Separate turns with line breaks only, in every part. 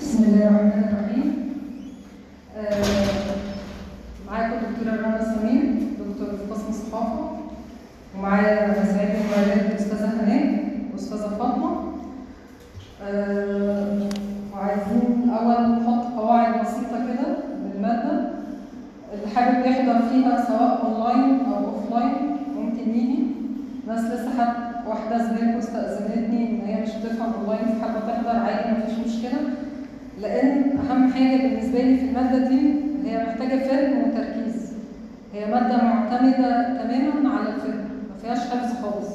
بسم الله الرحمن الرحيم. آه، معاكم الدكتورة رنا سمير دكتور في قسم الصحافة ومعايا مساعد المعلومات الأستاذة هناء والأستاذة فاطمة. آه، وعايزين الأول نحط قواعد بسيطة كده للمادة اللي حابب يحضر فيها سواء أونلاين أو offline ممكن يجي. ناس لسه حد واحدة زميلكم استأذنتني إن هي مش بتفهم أونلاين فحابة تحضر عادي مفيش مشكلة. لأن أهم حاجة بالنسبة لي في المادة دي هي محتاجة فهم وتركيز. هي مادة معتمدة تماما على الفهم ما فيهاش حفظ خالص.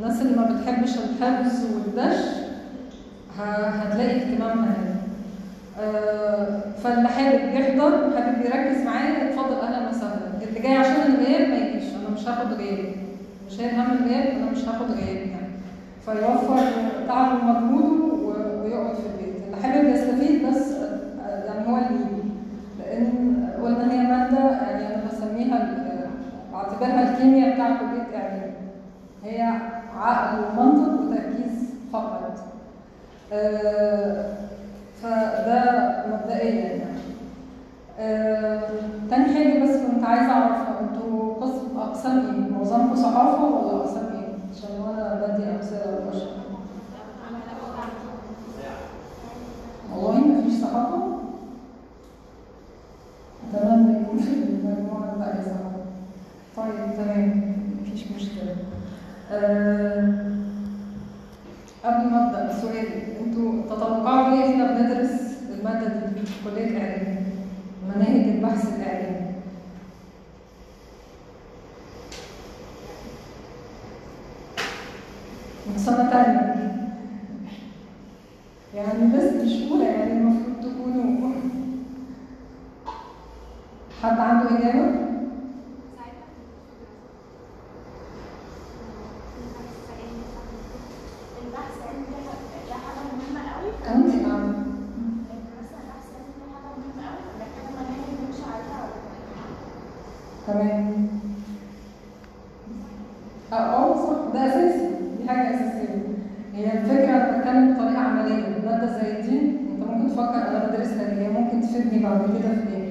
الناس اللي ما بتحبش الحفظ والدش هتلاقي اهتمامها هنا آه، فاللي حابب يحضر وحابب يركز معايا اتفضل أهلا وسهلا اللي جاي عشان الغياب ما يجيش أنا مش هاخد غياب. مش شايل هم الغياب أنا مش هاخد غياب يعني. فيوفر تعبه ومجهوده ويقعد في البيت. حابب يستفيد بس يعني هو اللي لأن قلنا هي مادة يعني أنا بسميها بعتبرها الكيمياء بتاع كلية إعلام. هي عقل ومنطق وتركيز فقط. آه، فده مبدئيا يعني. آه، تاني حاجة بس كنت عايزة أعرفها أنتوا قسم أقسام إيه؟ معظمكم صحافة ولا أقسام إيه؟ عشان وأنا بدي أمثلة وبشرح والله مفيش صحافة؟ أتمنى يكون المجموعة الباقية صحافة طيب تمام. مفيش مشكلة. آه، قبل ما أبدأ سؤال. أنتوا تتوقعوا ليه إحنا بندرس المادة دي في كلية إعلام؟ مناهج البحث الإعلامي. من سنة تانية. يعني بس مش أولى يعني المفروض تكونوا حد عنده إجابة؟ نعم. تمام. أه صح. ده أساسي. دي حاجة أساسية هي الفكرة أنا بتكلم بطريقه عمليه ماده زي دي انت ممكن تفكر أنا بدرسها ليه ممكن تفيدني بعد كده في إيه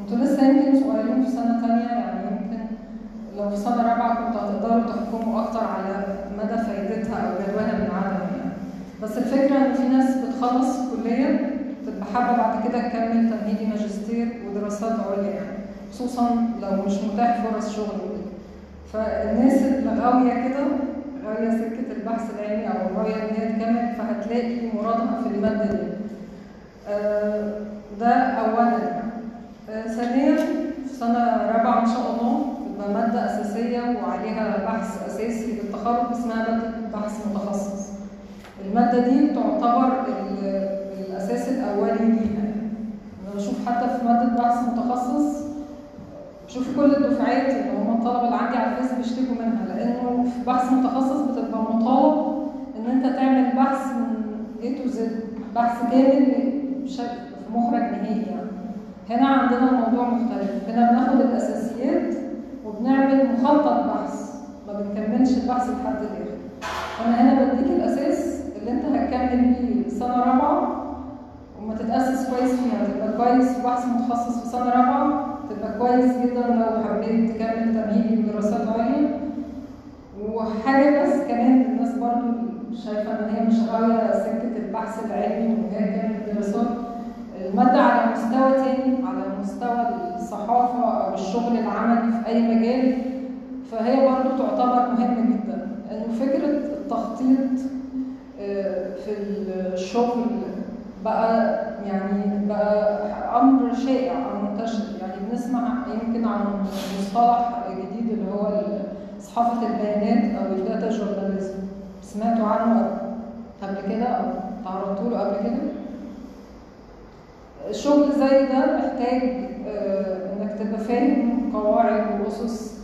أنتوا لسه يمكن صغيرين في سنه تانية يعني يمكن لو في سنه رابعه كنتوا هتقدروا تحكموا أكتر على مدى فائدتها أو جدواها من عدم يعني بس الفكرة ان في ناس بتخلص الكليه تبقى حابه بعد كده تكمل تمهيدي ماجستير ودراسات عليا يعني خصوصا لو مش متاح فرص شغل فالناس اللي غاويه كده غاويه سكة البحث العلمي أو غاويه إن هي تكمل فهتلاقي مرادها في المادة دي. آه، ده يعني آه، ثانيا في سنة رابعة إن شاء الله تبقى مادة أساسية وعليها بحث أساسي للتخرج اسمها مادة بحث متخصص. المادة دي تعتبر ال- الأساس الأولي ليها. أنا بشوف حتى في مادة بحث متخصص بشوف كل الدفعات اللي هم الطلبة اللي عندي على الفيس بيشتكوا منها لأنه في بحث متخصص بتبقى مطالب إن أنت تعمل بحث من A to Z بحث كامل بشكل في مخرج نهائي يعني. هنا عندنا الموضوع مختلف. هنا بناخد الأساسيات وبنعمل مخطط بحث ما بنكملش البحث لحد الآخر. أنا هنا بديك الأساس اللي أنت هتكمل بيه سنة رابعة وما تتأسس كويس فيها تبقى كويس في بحث متخصص في سنة رابعة. تبقى كويس جدا لو حبيت تكمل تمهيدي ودراسات عليا. وحاجة بس كمان الناس برضو شايفة إن هي مش غاوية سكة البحث العلمي وهي كانت دراسات المادة على مستوى تاني على مستوى الصحافة أو الشغل العملي في أي مجال. فهي برضو تعتبر مهمة جدا. لأنه فكرة التخطيط آه، في الشغل بقى يعني بقى أمر شائع أو منتشر. بنسمع يمكن عن مصطلح جديد اللي هو صحافة البيانات أو الداتا جورناليزم. سمعتوا عنه قبل كده أو تعرضتوا له قبل كده؟ الشغل زي ده محتاج آه، إنك تبقى فاهم قواعد واسس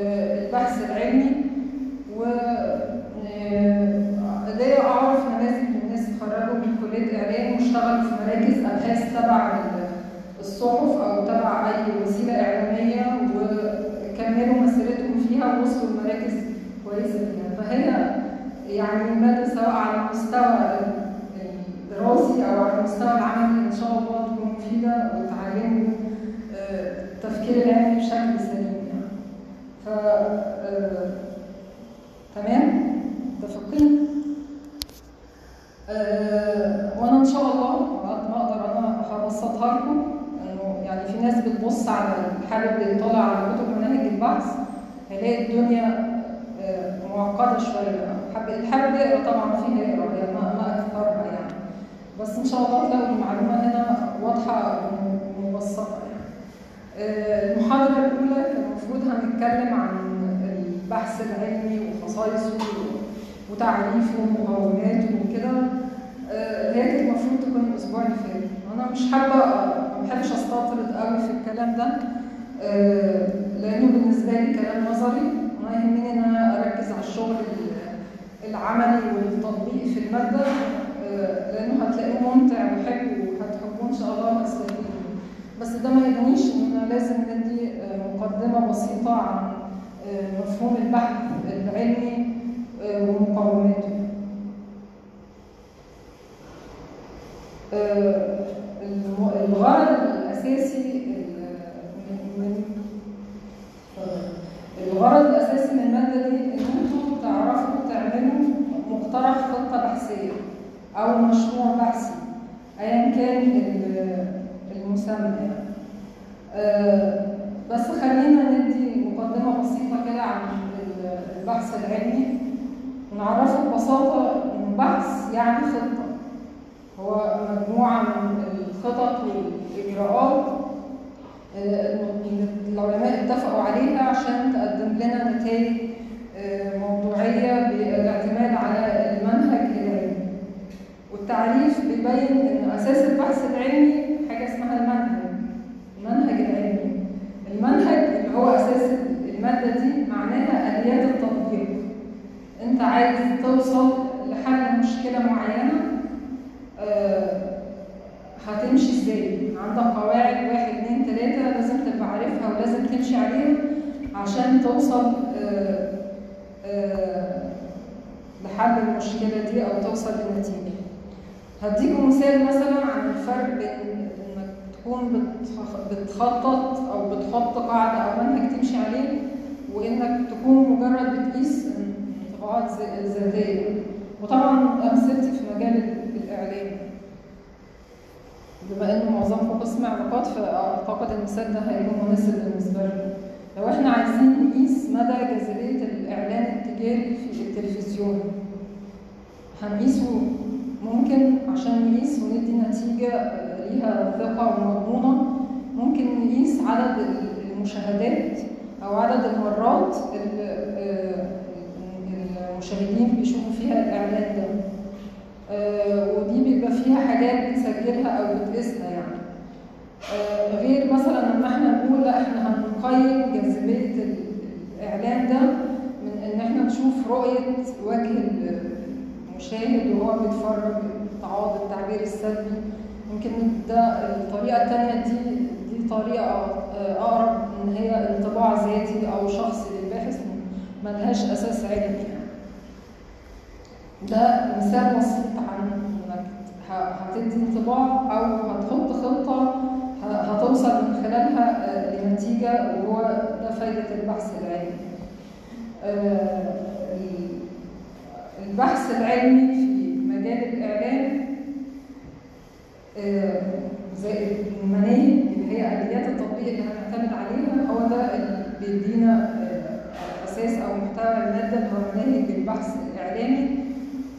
آه، البحث العلمي و آه، ليا أعرف نماذج من الناس اتخرجوا من كلية إعلام واشتغلوا في مراكز أبحاث تبع الصحف أو تبع أي وسيلة إعلامية وكملوا مسيرتهم فيها ووصلوا لمراكز كويسة فيها. فهي يعني مادة سواء على مستوى الدراسي الدراسي أو على المستوى العملي إن شاء الله تكون مفيدة وتعلموا آه، التفكير العلمي بشكل سليم يعني. ف آه، تمام متفقين آه، وأنا ان شاء الله قد ما أقدر أنا هبسطها لكم انه يعني في ناس بتبص على حابب يطلع على كتب مناهج البحث هيلاقي الدنيا آه، معقده شوية حابب اللي حابب يقرا طبعا فيه يقرا هي ما ما اكثرها يعني بس إن شاء الله تلاقوا المعلومة هنا واضحة يعني آه، المحاضرة الأولى المفروض هنتكلم عن البحث العلمي وخصائصه وتعريفه ومقوماته وكده. آه، هي المفروض تكون الأسبوع اللي فات. أنا مش حابة ما بحبش أستطرد قوي في الكلام ده. آه، لأنه بالنسبة لي كلام نظري. أنا يهمني إن أنا أركز على الشغل ال- العملي والتطبيق في المادة. لأنه هتلاقوه ممتع وحلو وهتحبوه إن شاء الله وهتستفيدوا. بس ده ما يغنيش اننا لازم ندي آه، مقدمة بسيطة عن آه، مفهوم البحث العلمي آه، ومقوماته. الغرض الأساسي ال- من الغرض الأساسي من المادة دي إن أنتوا تعرفوا تعملوا مقترح خطة بحثية. أو مشروع بحثي أيا كان ال- المسمى. آه، بس خلينا ندي مقدمة بسيطة كده عن ال- البحث العلمي ونعرفه ببساطة إن بحث يعني خطة هو مجموعة من الخطط والإجراءات إن العلماء اتفقوا عليها عشان تقدم لنا نتائج آه، موضوعية بالاعتماد على المنهج العلمي والتعريف بيبين إن أساس البحث العلمي حاجة اسمها المنهج المنهج العلمي. المنهج اللي هو أساس المادة دي معناها آليات التطبيق. أنت عايز توصل لحل مشكلة معينة آه، هتمشي إزاي؟ عندك قواعد واحد اتنين تلاتة لازم تبقى عارفها ولازم تمشي عليها عشان توصل آه، آه، لحل المشكلة دي أو توصل لنتيجة. هديكم مثال مثلا عن الفرق بين إنك تكون بتخ- بتخطط أو بتحط قاعدة أو منهج تمشي عليه وإنك تكون مجرد بتقيس انطباعات ذ- ذاتية وطبعا أمثلتي في مجال ال- الإعلام. بما إن معظمكم قسم علاقات فأعتقد المثال ده هيكون مناسب بالنسبة لكم لو إحنا عايزين نقيس مدى جاذبية الإعلان التجاري في التلفزيون هنقيسه ممكن عشان نقيس وندي نتيجة آه، ليها ثقة ومضمونة ممكن نقيس عدد المشاهدات أو عدد المرات اللي آه، المشاهدين بيشوفوا فيها الإعلان ده. آه، ودي بيبقى فيها حاجات بتسجلها أو بتقيسها يعني. غير مثلا لما إحنا نقول لا إحنا هنقيم جاذبية ال- الإعلان ده من إن إحنا نشوف رؤية وجه المشاهد وهو بيتفرج تعاضد التعبير السلبي يمكن ده الطريقة التانية دي دي طريقة آه، أقرب إن هي انطباع ذاتي أو شخصي للباحث ملهاش أساس علمي يعني. ده مثال بسيط عن إنك هتدي انطباع أو هتحط خطة هتوصل من خلالها آه، لنتيجة وهو ده فايدة البحث العلمي. ال- البحث العلمي في مجال الإعلام آه، زي المناهج اللي هي آليات التطبيق اللي هنعتمد عليها هو ده اللي بيدينا آه، أساس أو محتوى المادة اللي هو مناهج البحث الإعلامي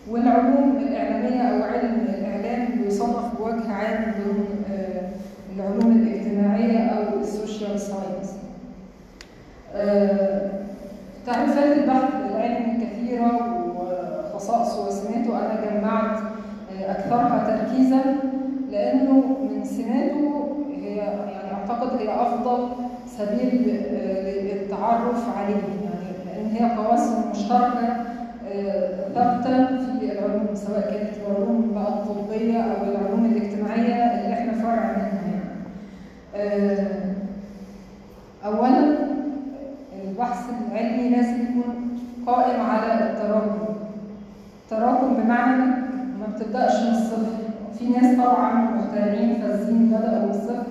والعلوم الإعلامية أو علم الإعلام بيصنف بوجه عام ضمن آه، العلوم الاجتماعية أو ال social science. تعريفات البحث العلمي كثيرة وخصائصه وسماته أنا جمعت آه، أكثرها تركيزا لأنه من سماته هي يعني أعتقد هي أفضل سبيل آه، للتعرف عليه يعني لأن هي قواسم مشتركة آه، ثابتة في العلوم سواء كانت العلوم بقى الطبية أو العلوم الاجتماعية اللي إحنا فرع منها يعني. أولا البحث العلمي لازم يكون قائم على التراكم. التراكم بمعنى ما بتبدأش من الصفر، في ناس طبعا محترمين فازين بدأوا من الصفر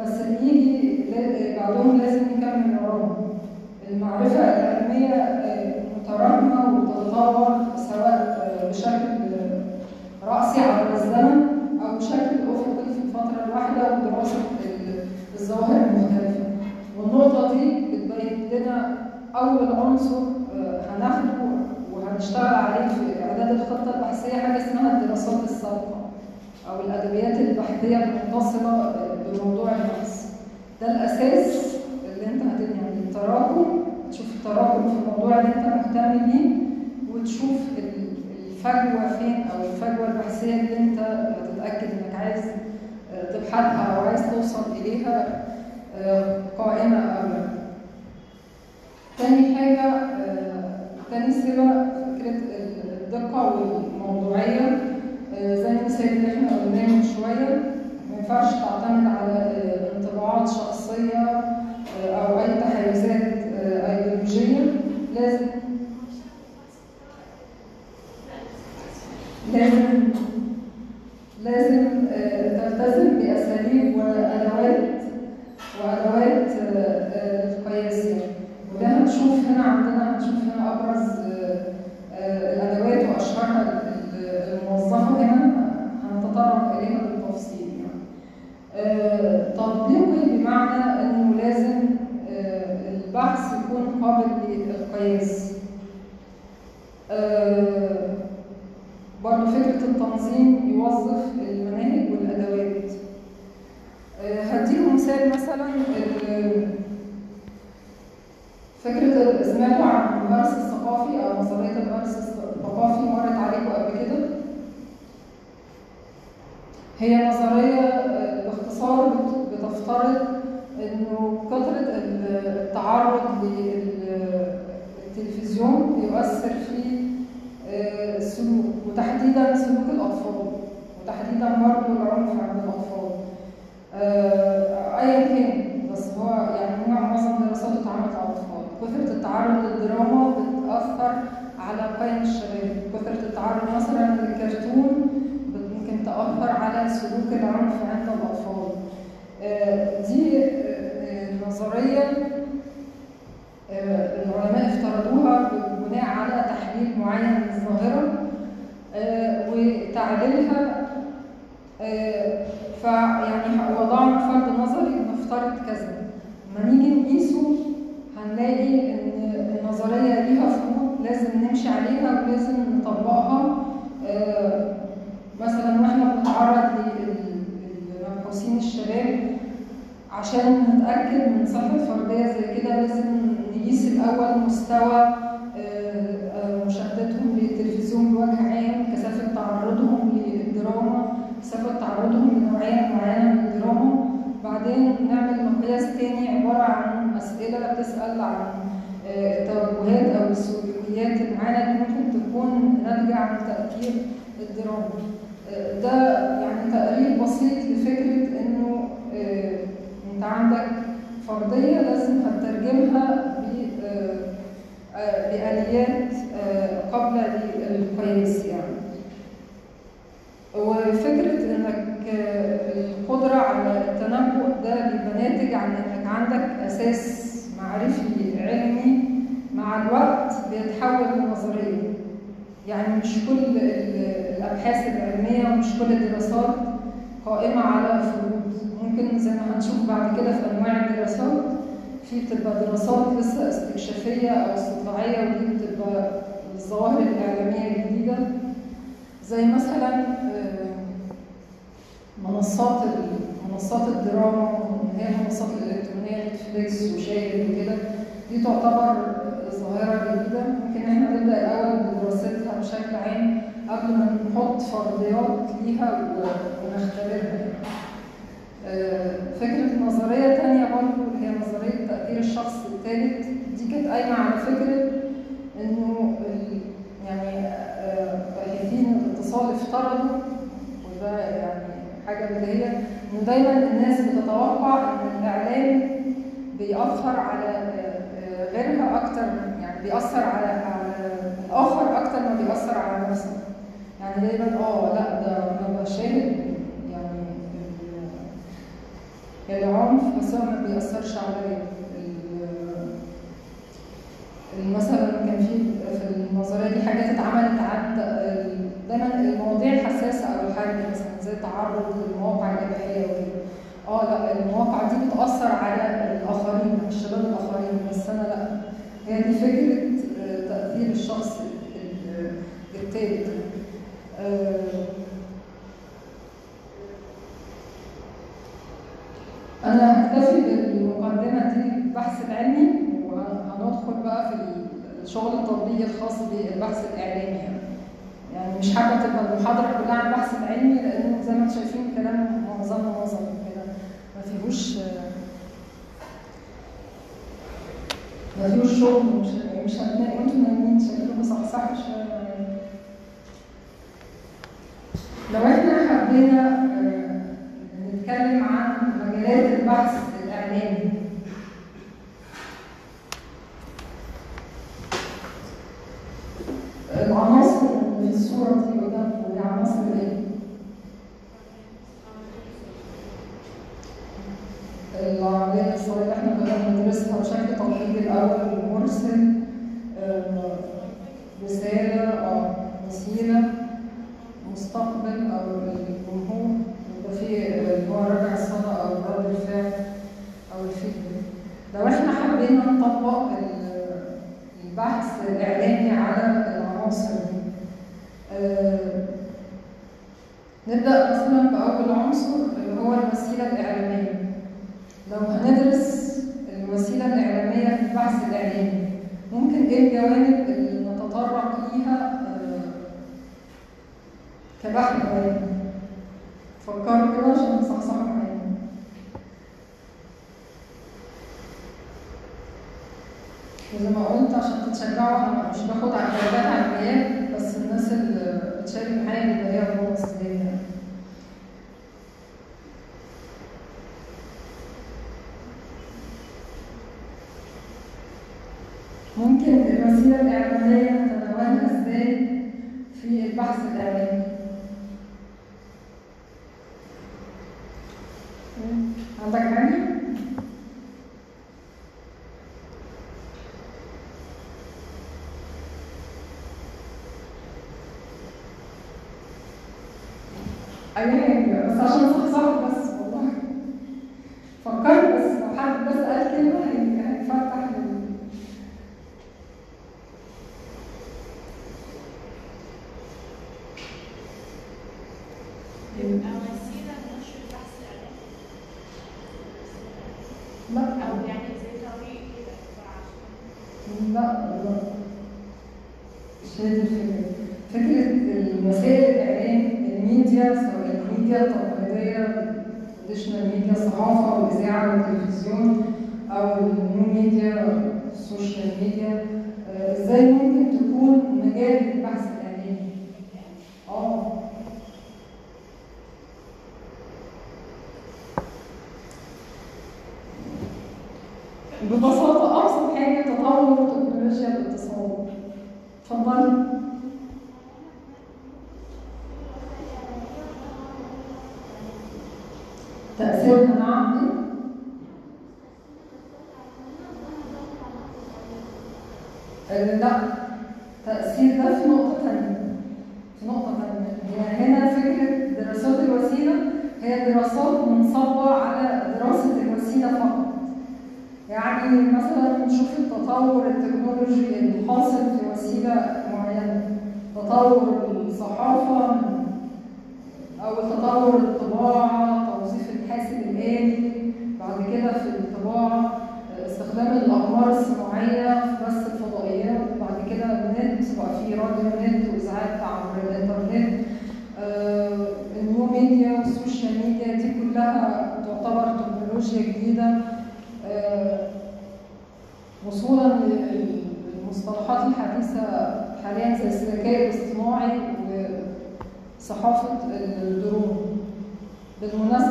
بس يجي بعدهم لازم يكمل وراهم. المعرفة العلمية آه، متراكمة وبتتطور سواء آه، بشكل رأسي عبر الزمن أو بشكل أفقي في الفترة الواحدة ودراسة ال- الظواهر المختلفة. والنقطة دي بتبين لنا أول عنصر آه، هناخده وهنشتغل عليه في الخطة البحثية حاجة اسمها الدراسات السابقة أو الأدبيات البحثية المتصلة بموضوع البحث ده الأساس اللي أنت هتبني عليه التراكم تشوف التراكم في الموضوع اللي أنت مهتم بيه وتشوف ال- الفجوة فين أو الفجوة البحثية اللي أنت هتتأكد إنك عايز آه، تبحثها أو عايز توصل إليها آه، قائمة أو لا. تاني حاجة آه، تاني فكرة الدقة والموضوعية آه، زي المثال اللي إحنا قلناه من شوية ما ينفعش تعتمد على انطباعات شخصية أو أي تحيزات أيديولوجية لازم لازم لازم تلتزم بأساليب وأدوات وأدوات القياس. وده هنشوف هنا عندنا هنشوف هنا أبرز الأدوات وأشهرها ال- ال- الموظفة هنا هنتطرق إليها بالتفصيل يعني. آه، تطبيقي بمعنى إنه لازم آه، البحث يكون قابل للقياس. آه، برضه فكرة التنظيم يوظف المناهج والأدوات. هديكم مثال مثلا فكرة سمعتوا عن الهرس الثقافي أو نظرية الهرس الثقافي مرت عليكم قبل كده؟ هي نظرية آه، باختصار بت- بتفترض إنه كثرة ال- التعرض للتلفزيون بيؤثر في آه، السلوك وتحديدا سلوك الأطفال وتحديدا برضه العنف عند الأطفال. آه، ايا كان بس هو يعني معظم دراساته اتعملت على الأطفال كثرة التعرض للدراما بتأثر على قيم الشباب كثرة التعرض مثلا للكرتون ممكن تأثر على سلوك العنف عند الأطفال. آه، دي آه، نظرية آه، العلماء افترضوها بناء على تحليل معين للظاهرة وتعليلها آه، فيعني وضعنا فرض نظري نفترض كذا لما نيجي نقيسه هنلاقي إن النظرية ليها فروض لازم نمشي عليها ولازم نطبقها. آه، مثلا وإحنا بنتعرض للمبحوثين الشباب عشان نتأكد من صحة فرديه زي كده لازم نقيس الأول مستوى آه، آه، مشاهدتهم للتلفزيون بوجه عام كثافة تعرضهم للدراما كثافة تعرضهم لنوعية معينة من الدراما. بعدين نعمل مقياس تاني عبارة عن أسئلة بتسال عن التوجهات أو السلوكيات المعينه اللي ممكن تكون ناتجة عن تأثير الدراما. آه، ده يعني تقريب بسيط لفكرة إنه آه، أنت عندك فرضيه لازم هتترجمها آه، بآليات قابلة للقياس يعني. وفكرة آه، القدرة على التنبؤ ده بيبقى ناتج عن إنك عندك أساس معرفي علمي مع الوقت بيتحول لنظرية. يعني مش كل ال- الأبحاث العلمية ومش كل الدراسات قائمة على فروض ممكن زي ما هنشوف بعد كده في أنواع الدراسات في بتبقى دراسات لسه استكشافية أو استطلاعية ودي بتبقى الظواهر الإعلامية الجديدة. زي مثلا آه، منصات منصات الدراما هي المنصات الإلكترونية نتفليكس وشاهد وكده. دي تعتبر ظاهرة جديدة. ممكن إحنا نبدأ الأول بدراستها بشكل عام قبل ما نحط فرضيات ليها ونختبرها. آه، فكرة نظرية تانية اللي هي نظرية تأثير الشخص الثالث دي كانت قايمة على فكرة إنه يعني آه، باحثين الاتصال افترضوا وده يعني حاجة بديهية. إنه دايما الناس بتتوقع إن الإعلام بيأثر على آه، غيرها أكتر يعني بيأثر على الآخر أكتر ما بيأثر على نفسه. يعني دايما آه لأ ده ببقى شاهد يعني العنف بس هو ما بيأثرش عليا مثلا كان في في النظرية دي حاجات اتعملت عن دايما المواضيع الحساسه أو الحرج مثلا زي التعرض للمواقع الإباحية وكده. آه لأ المواقع دي بتأثر على الآخرين الشباب الآخرين بس أنا لأ. هي دي فكرة آه، تأثير الشخص ال- التالت آه، أنا هكتفي بالمقدمة دي البحث العلمي وهندخل بقى في الشغل التطبيقي الخاص بالبحث الإعلامي يعني. يعني مش حابة تبقى المحاضرة كلها عن البحث العلمي لأنه زي ما أنتم شايفين كلام معظمه نظري كده ما فيهوش فيهوش شغل مش مش هتلاقي أنتوا نايمين شكلكم صحصحوا شوية لو إحنا حبينا آه، نتكلم عن مجالات البحث الإعلامي العناصر اللي في الصورة دي قدامكم هي عناصر إيه؟ العملية الصغيرة اللي إحنا بدأنا ندرسها بشكل تقليدي الأول مرسل آه، رسالة أو وسيلة مستقبل أو الجمهور يبقى في اللي هو رجع الصدى أو رد الفعل أو الفيدباك لو إحنا حبينا نطبق ال- البحث الإعلامي على العناصر دي آه، نبدأ مثلا بأول عنصر اللي هو الوسيلة الإعلامية لو هندرس الوسيلة الإعلامية في البحث الإعلامي ممكن إيه الجوانب اللي نتطرق ليها آه، كبحث إعلامي فكروا كده عشان تصحصحوا معايا وزي ما قلت عشان تتشجعوا أنا مش باخد على درجات علميات بس الناس اللي بتشارك معايا بيبقى بونص ليا يعني. ممكن الوسيلة الإعلامية Пока.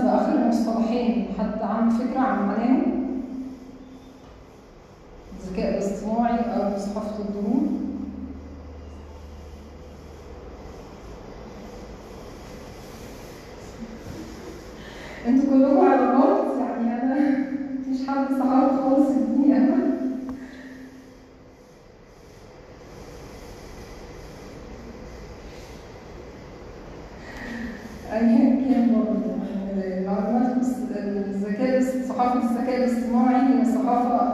بالمناسبة آخر المصطلحين حد عنده فكرة عن معناهم؟ الذكاء الاصطناعي أو صحافة الدرون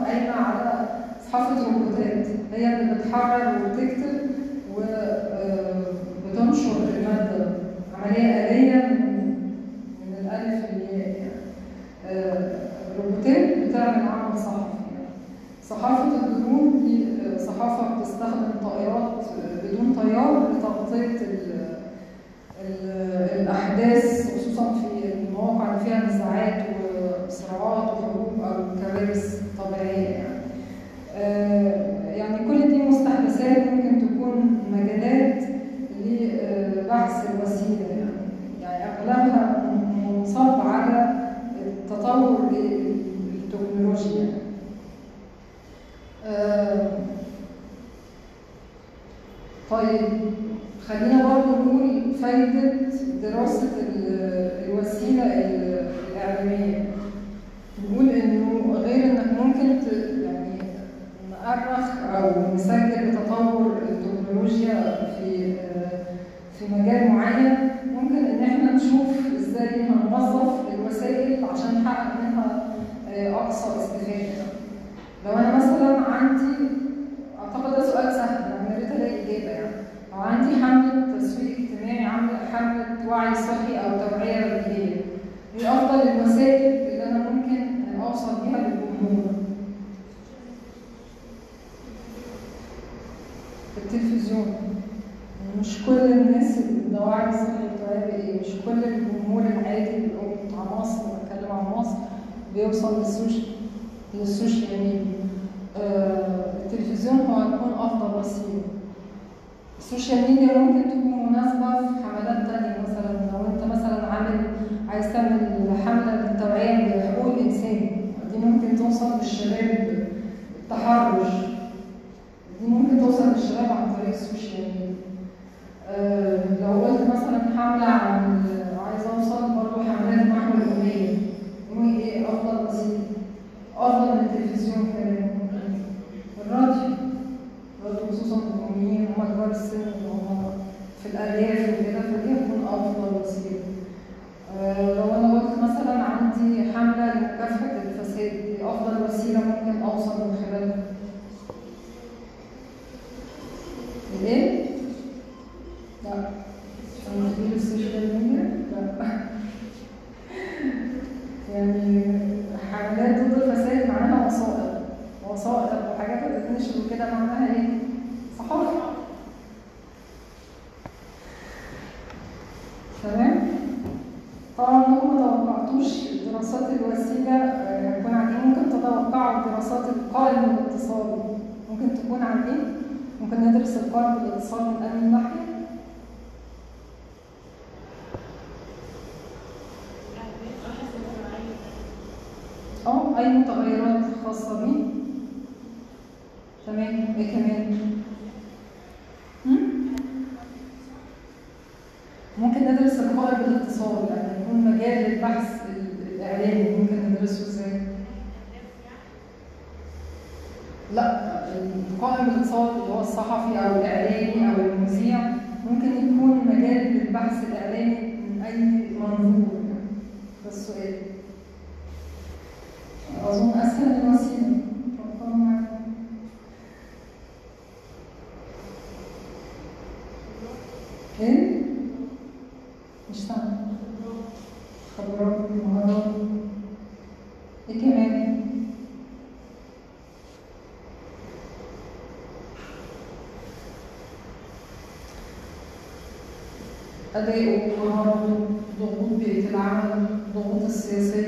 قايمة على صحافة روبوتات هي اللي بتحرر وبتكتب وبتنشر آه، الماده عملية آلية من الألف للياء يعني. آه، روبوتات بتعمل عمل صحفي يعني. صحافة الدرون دي آه، صحافة بتستخدم طائرات بدون طيار لتغطية ال الاتصال للزوج للزوج يعني التلفزيون آه، هو يكون افضل وسيله ال social media ممكن تكون مناسبة في حملات تانية مثلا لو انت مثلا عامل عايز تعمل حملة للتوعية لحقوق الإنسان دي ممكن توصل للشباب التحرش دي ممكن توصل للشباب عن طريق ال social الايه؟ لا. عشان مدير السوشيال ميديا لا. يعني حملات ضد الفساد معناها وثائق وثائق وحاجات ما وكده معناها você pode அது ஒவ்வொரு நோவும் பிரிக்கலாம் நோவும் சேர்த்து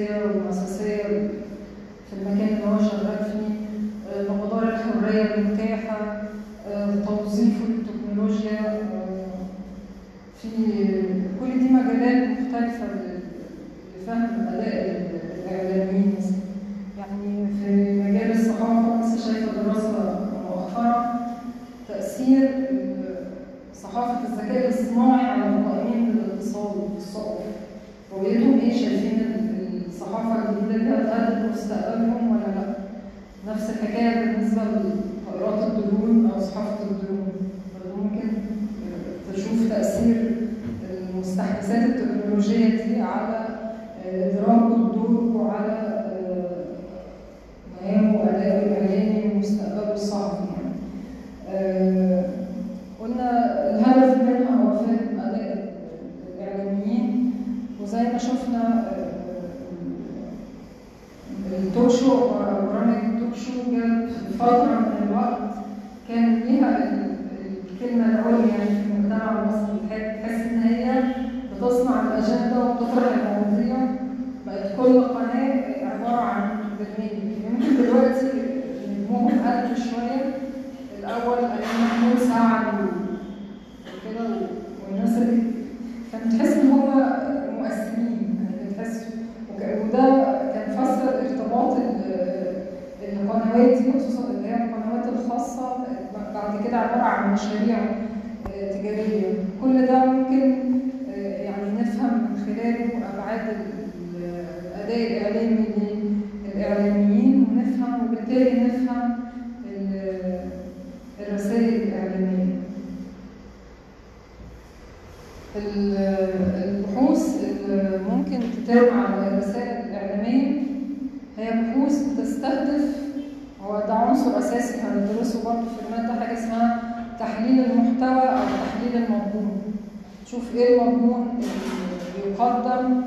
غير المضمون اللي بيقدم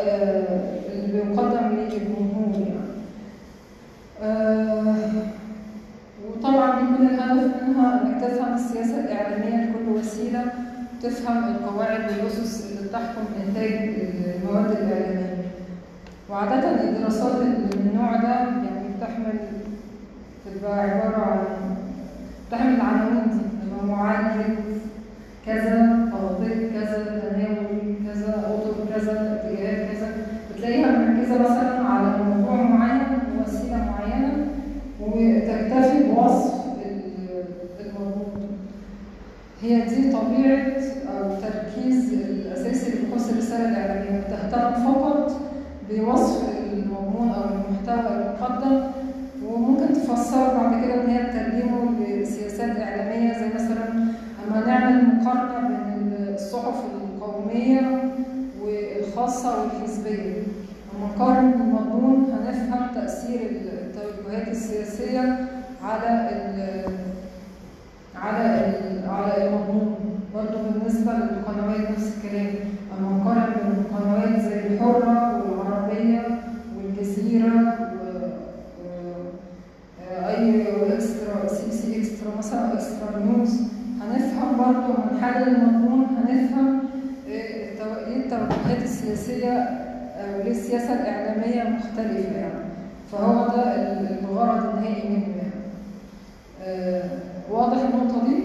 آه، اللي بيقدم للجمهور يعني آه، وطبعا من الهدف منها إنك تفهم السياسة الإعلامية لكل وسيلة تفهم القواعد والأسس اللي بتحكم إنتاج المواد الإعلامية. وعادة الدراسات من النوع ده يعني بتحمل بتبقى عبارة عن بتحمل العناوين دي معالجه كذا مناطق كذا تناول كذا اطر كذا اتجاهات كذا. بتلاقيها مركزة مثلا على موضوع معين ووسيله معينة وتكتفي بوصف الموجود هي دي طبيعة أو تركيز الاساسي للقوس الرسالة الإعلامية. بتهتم فقط بوصف المضمون أو المحتوى المقدم وممكن تفسره بعد الصعب نسبيا ومقارن المضمون هنفهم تأثير التوجهات السياسية على ال على ال على المضمون. برضه بالنسبة للقنوات نفس الكلام. سياسة إعلامية مختلفة يعني. فهو ده الغرض النهائي منه يعني. آه، واضح النقطة دي؟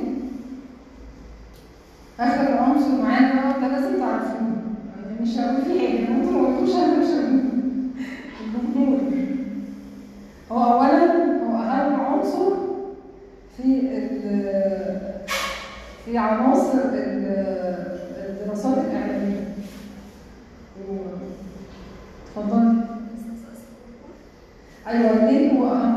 آخر عنصر معانا ده لازم تعرفوه. يعني مش هقول فيه حاجة. ما أنا مش الجمهور هو أولا هو أهم عنصر في في عناصر الدراسات الإعلامية. تفضلي أيوه ليه؟ هو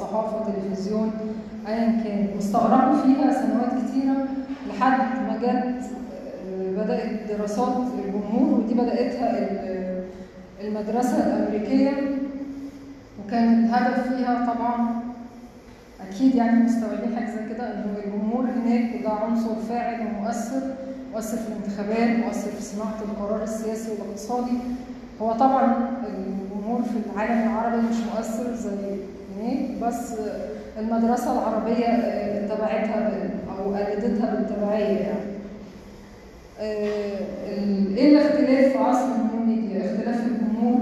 صحافة تلفزيون ايا كان. واستغرقوا فيها سنوات كثيره لحد ما جت آه، بدأت دراسات الجمهور ودي بدأتها آه، المدرسة الأمريكية. وكان الهدف فيها طبعا أكيد يعني مستوعبين حاجة زي كده ان الجمهور هناك ده عنصر فاعل ومؤثر مؤثر في الانتخابات مؤثر في صناعة القرار السياسي والاقتصادي. هو طبعا الجمهور في العالم العربي مش مؤثر زي هناك بس المدرسة العربية آه، تبعتها أو قلدتها بالتبعية يعني. آه، إيه الاختلاف في عصر ميديا؟ اختلاف الجمهور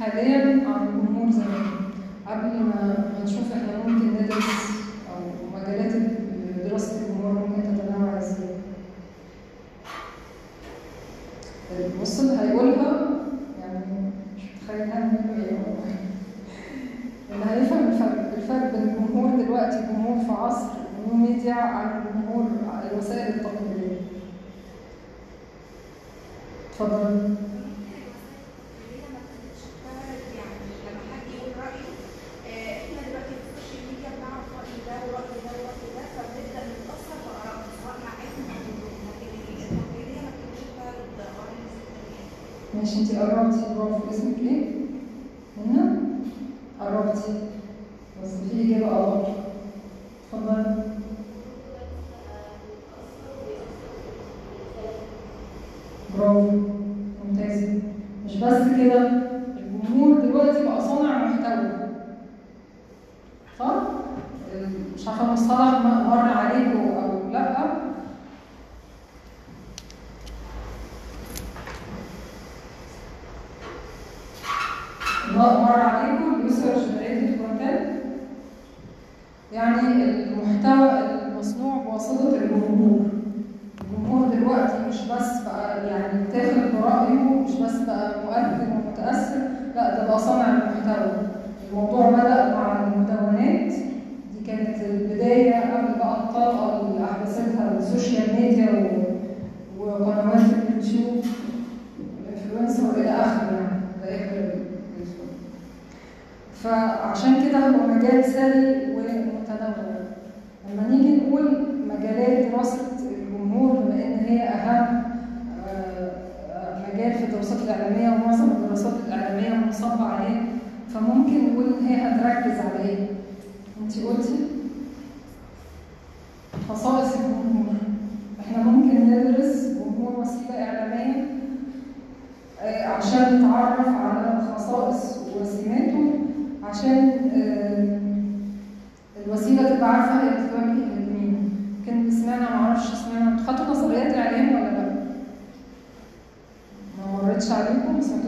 حاليا عن الجمهور زمان. قبل ما نشوف إحنا ممكن ندرس أو مجالات دراسة الجمهور ممكن تتنوع إزاي. النص اللي هيقولها يعني مش متخيل هنعمل إيه والله. اللي هيفهم الفرق بين الجمهور دلوقتي الجمهور في عصر النيو ميديا عن الجمهور الوسائل التقليدية. اتفضل.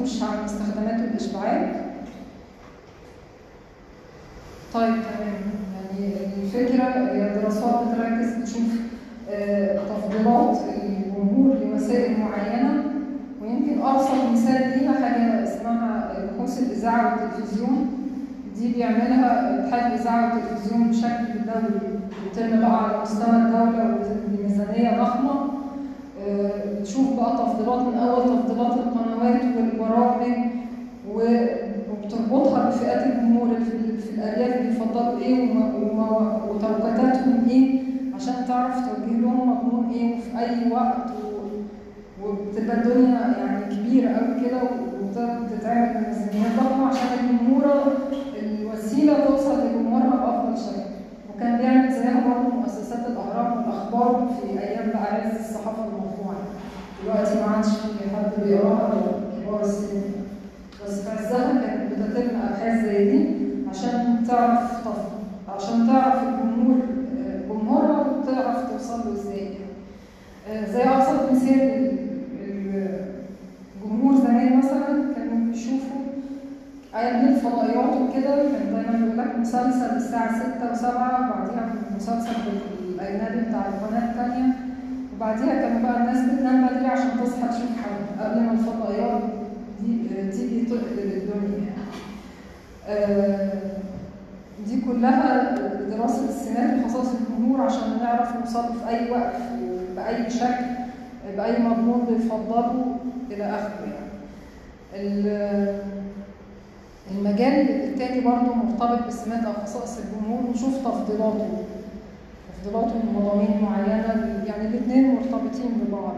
عليكم ما سمعتوش عن استخدامات الاشباعات طيب تمام. يعني الفكرة هي دراسات بتركز تشوف آه، تفضيلات الجمهور لوسائل معينة ويمكن أبسط مثال ليها حاجة اسمها بحوث الإذاعة والتلفزيون. دي بيعملها اتحاد الإذاعة والتلفزيون بشكل دولي بيتم بقى على مستوى الدولة وبميزانية ضخمة. آه، تشوف بقى تفضيلات من أول تفضيلات القنوات والبرامج وبتربطها بفئات الجمهور في الأرياف بيفضلوا إيه وتوقيتاتهم إيه عشان تعرف توجه لهم مضمون إيه وفي أي وقت وبتبقى الدنيا يعني كبيرة قوي كده وبتتعمل بميزانيات ضخمه عشان الجمهور الوسيلة توصل لجمهورها بافضل شكل. وكان بيعمل زيها برضه مؤسسات الأهرام والأخبار في أيام بقى الصحافة المطبوعه دلوقتي ما عادش في حد بيقراها كبار السن بس في عزها كانت بتتم ابحاث زي دي عشان تعرف عشان تعرف الجمهور جمهورها وتعرف توصل له إزاي يعني. زي أبسط مثال ال- ال- الجمهور زمان مثلا كانوا بيشوفوا أيام الفضائيات وكده كان دايما بيقول لك مسلسل الساعة 6 و7 وبعديها مسلسل الأجنبي بتاع القناة الثانية وبعديها كانوا بقى الناس بتنام بدري عشان تصحى تشوف حاجة قبل ما الفضائيات دي تيجي تقلب الدنيا يعني. دي كلها دراسة السمات وخصائص الجمهور عشان نعرف نوصل في أي وقت بأي شكل بأي مضمون بيفضله إلى آخره يعني. ال- المجال التاني برضه مرتبط بالسمات أو خصائص الجمهور نشوف تفضيلاته تفضيلاته من مضامين معينة يعني الاتنين مرتبطين ببعض.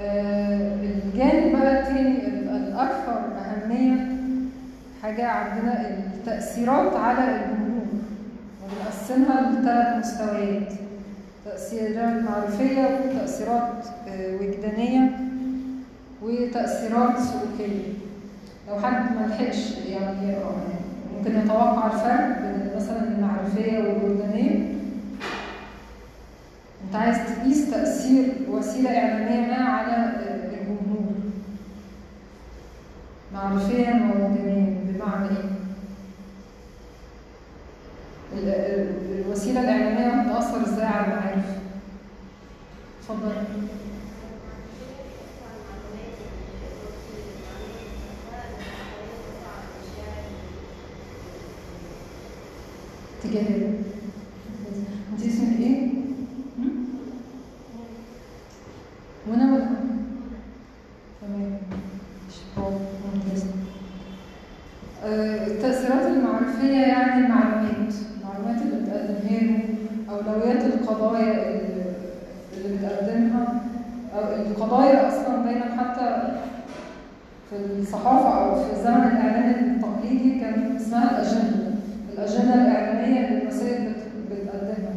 آه، الجانب بقى التاني ال- الأكثر أهمية حاجة عندنا التأثيرات على الجمهور وبنقسمها لثلاث مستويات. تأثيرات معرفية وتأثيرات آه، وجدانية وتأثيرات سلوكية. لو حد ما لحقش يعني ممكن يتوقع الفرق بين مثلا المعرفية والوجدانية. انت عايز تقيس تأثير وسيلة إعلامية ما على آه، الجمهور معرفيا ووجدانيا بمعنى إيه؟ ال- ال- الوسيلة الإعلامية بتأثر إزاي على المعارف؟ اتفضل تجاه انت اسمك إيه؟ هم؟ منى ولا تمام برافو ممتاز آه، التأثيرات المعرفية يعني المعلومات المعلومات اللي بتقدمها له أولويات القضايا اللي اللي بتقدمها أو القضايا أصلا دايما حتى في الصحافة أو في زمن الإعلام التقليدي كان اسمها الأجندة الأجندة الإعلامية اللي الوسائل بت- بتقدمها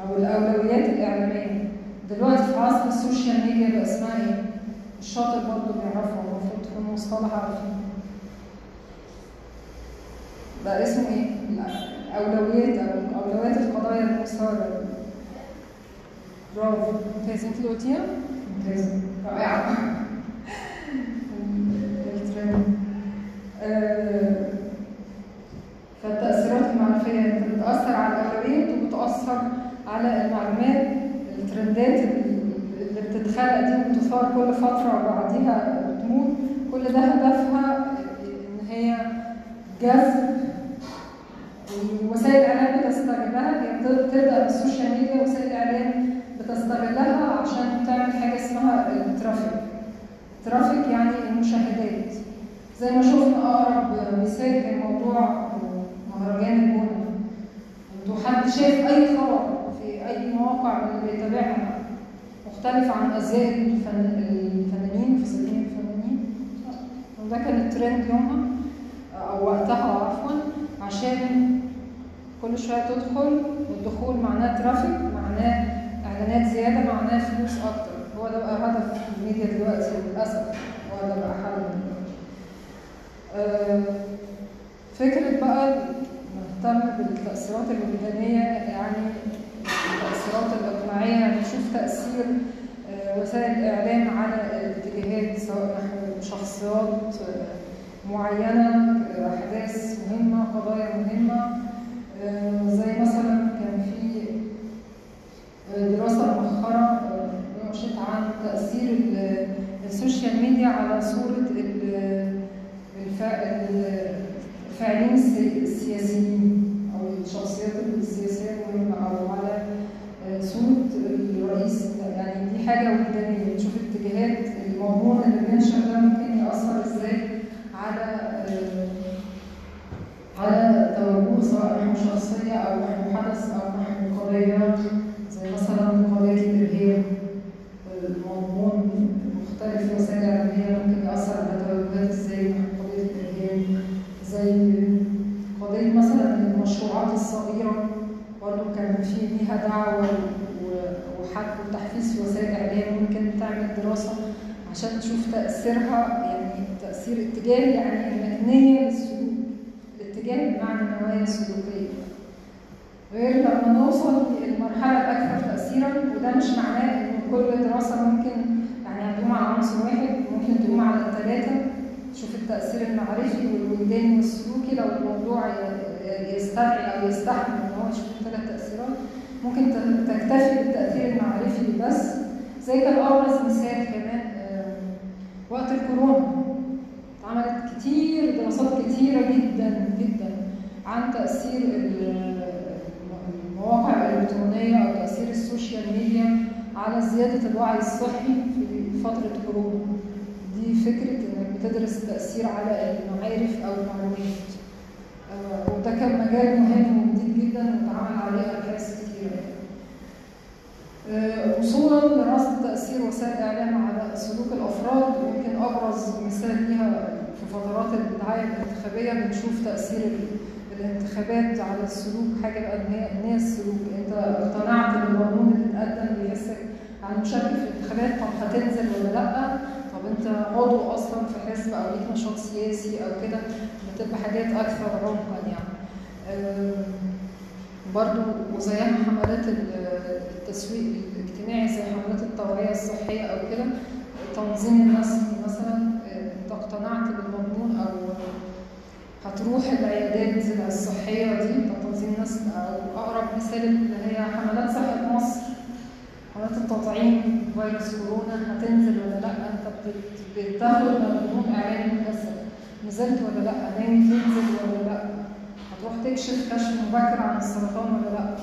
أو الأولويات الإعلامية دلوقتي في عصر السوشيال ميديا بقى اسمها إيه؟ الشاطر برضه بيعرفها المفروض تكون مصطلح عارفين بقى اسمه إيه؟ الأولويات أو أولويات القضايا المثارة برافو ممتاز انت اللي قلتيها؟ ممتاز الترند. آه، فالتأثيرات المعرفية بتأثر على الأولويات وبتأثر على المعلومات ال trendات اللي بتتخلق دي وبتثار كل فترة وبعديها بتموت كل ده هدفها إن هي جذب ووسائل الإعلام بتستغلها هي بت- تبدأ بال social media وسائل الإعلام بتستغلها عشان تعمل حاجة اسمها ال traffic. traffic يعني المشاهدات. زي ما شفنا أقرب مثال كان موضوع مهرجان الجونة أنتوا حد شايف أي خبر في أي مواقع من اللي بيتابعها؟ مختلف عن الفن... الفنانين سبيل الفنانين؟ وده كان الترند يومها أو وقتها عفوا عشان كل شوية تدخل والدخول معناه ترافيك معناه إعلانات زيادة معناه فلوس أكتر هو ده بقى هدف الميديا دلوقتي للأسف هو ده بقى حل. آه، فكرة بقى نهتم بالتأثيرات الوجدانية يعني التأثيرات الإقناعية نشوف تأثير آه، وسائل الإعلام على الاتجاهات سواء نحو شخصيات آه، معينة أحداث مهمة قضايا مهمة آه، زي مثلا كان في آه، دراسة مؤخرة آه، نشرت عن تأثير ال- ال social media على صورة ال- الفا- ال- الفاعلين السي- السياسيين أو الشخصيات السياسية المهمة أو على آه، صورة الرئيس يعني دي حاجة وجدانية نشوف اتجاهات المضمون اللي بينشر ده ممكن يأثر إزاي على آه، على توجه سواء نحو شخصية أو نحو حدث أو نحو قضية زي مثلا قضية الإرهاب المضمون مختلف وسائل إعلامية ممكن يأثر على توجهات إزاي نحو قضية الإرهاب زي قضية مثلا المشروعات الصغيرة برضه كان في ليها دعوة و- وحث وتحفيز في وسائل الإعلام ممكن تعمل دراسة تأثيرها يعني تأثير اتجاه يعني النية للسلوك الاتجاه بمعنى النوايا السلوكية. غير لما نوصل للمرحلة الأكثر تأثيرا وده مش معناه إن كل دراسة ممكن يعني هتقوم على عنصر واحد ممكن تقوم على الثلاثة تشوف التأثير المعرفي والوجداني والسلوكي لو الموضوع يستدعي أو يستحمل إن هو يشوف الثلاث تأثيرات ممكن تكتفي بالتأثير المعرفي بس. زي كان أبرز مثال كمان آه، وقت الكورونا. اتعملت كتير دراسات كتيرة جدا جدا عن تأثير ال- المواقع الإلكترونية أو تأثير ال social media على زيادة الوعي الصحي في فترة كورونا. دي فكرة إنك بتدرس التأثير على المعارف أو المعلومات. آه، وده كان مجال مهم وجديد جدا واتعمل عليه أبحاث كتيرة. آه، وصولا لدراسة تأثير وسائل الإعلام على سلوك الأفراد ويمكن أبرز مثال ليها في فترات الدعاية الانتخابية بنشوف تأثير ال- الانتخابات على السلوك حاجة بقى إن هي السلوك. أنت اقتنعت بالقانون اللي اتقدم بيحسك على المشاركة في الانتخابات طب هتنزل ولا لأ؟ طب أنت عضو أصلا في حزب أو ليك نشاط سياسي أو كده بتبقى حاجات أكثر عمقا يعني. أم، برضو وزيها حملات ال- التسويق الاجتماعي زي حملات التوعية الصحية أو كده تنظيم النسل مثلا آه، انت اقتنعت بالمضمون أو هتروح العيادات الصحية دي تنظيم النسل أو أقرب مثال اللي هي حملات صحة مصر. حملات التطعيم فيروس كورونا هتنزل ولا لأ؟ بت- بتاخد مضمون إعلاني مكثف نزلت ولا لأ؟ ناوي تنزل ولا لأ؟ هتروح تكشف كشف مبكر عن السرطان ولا لا؟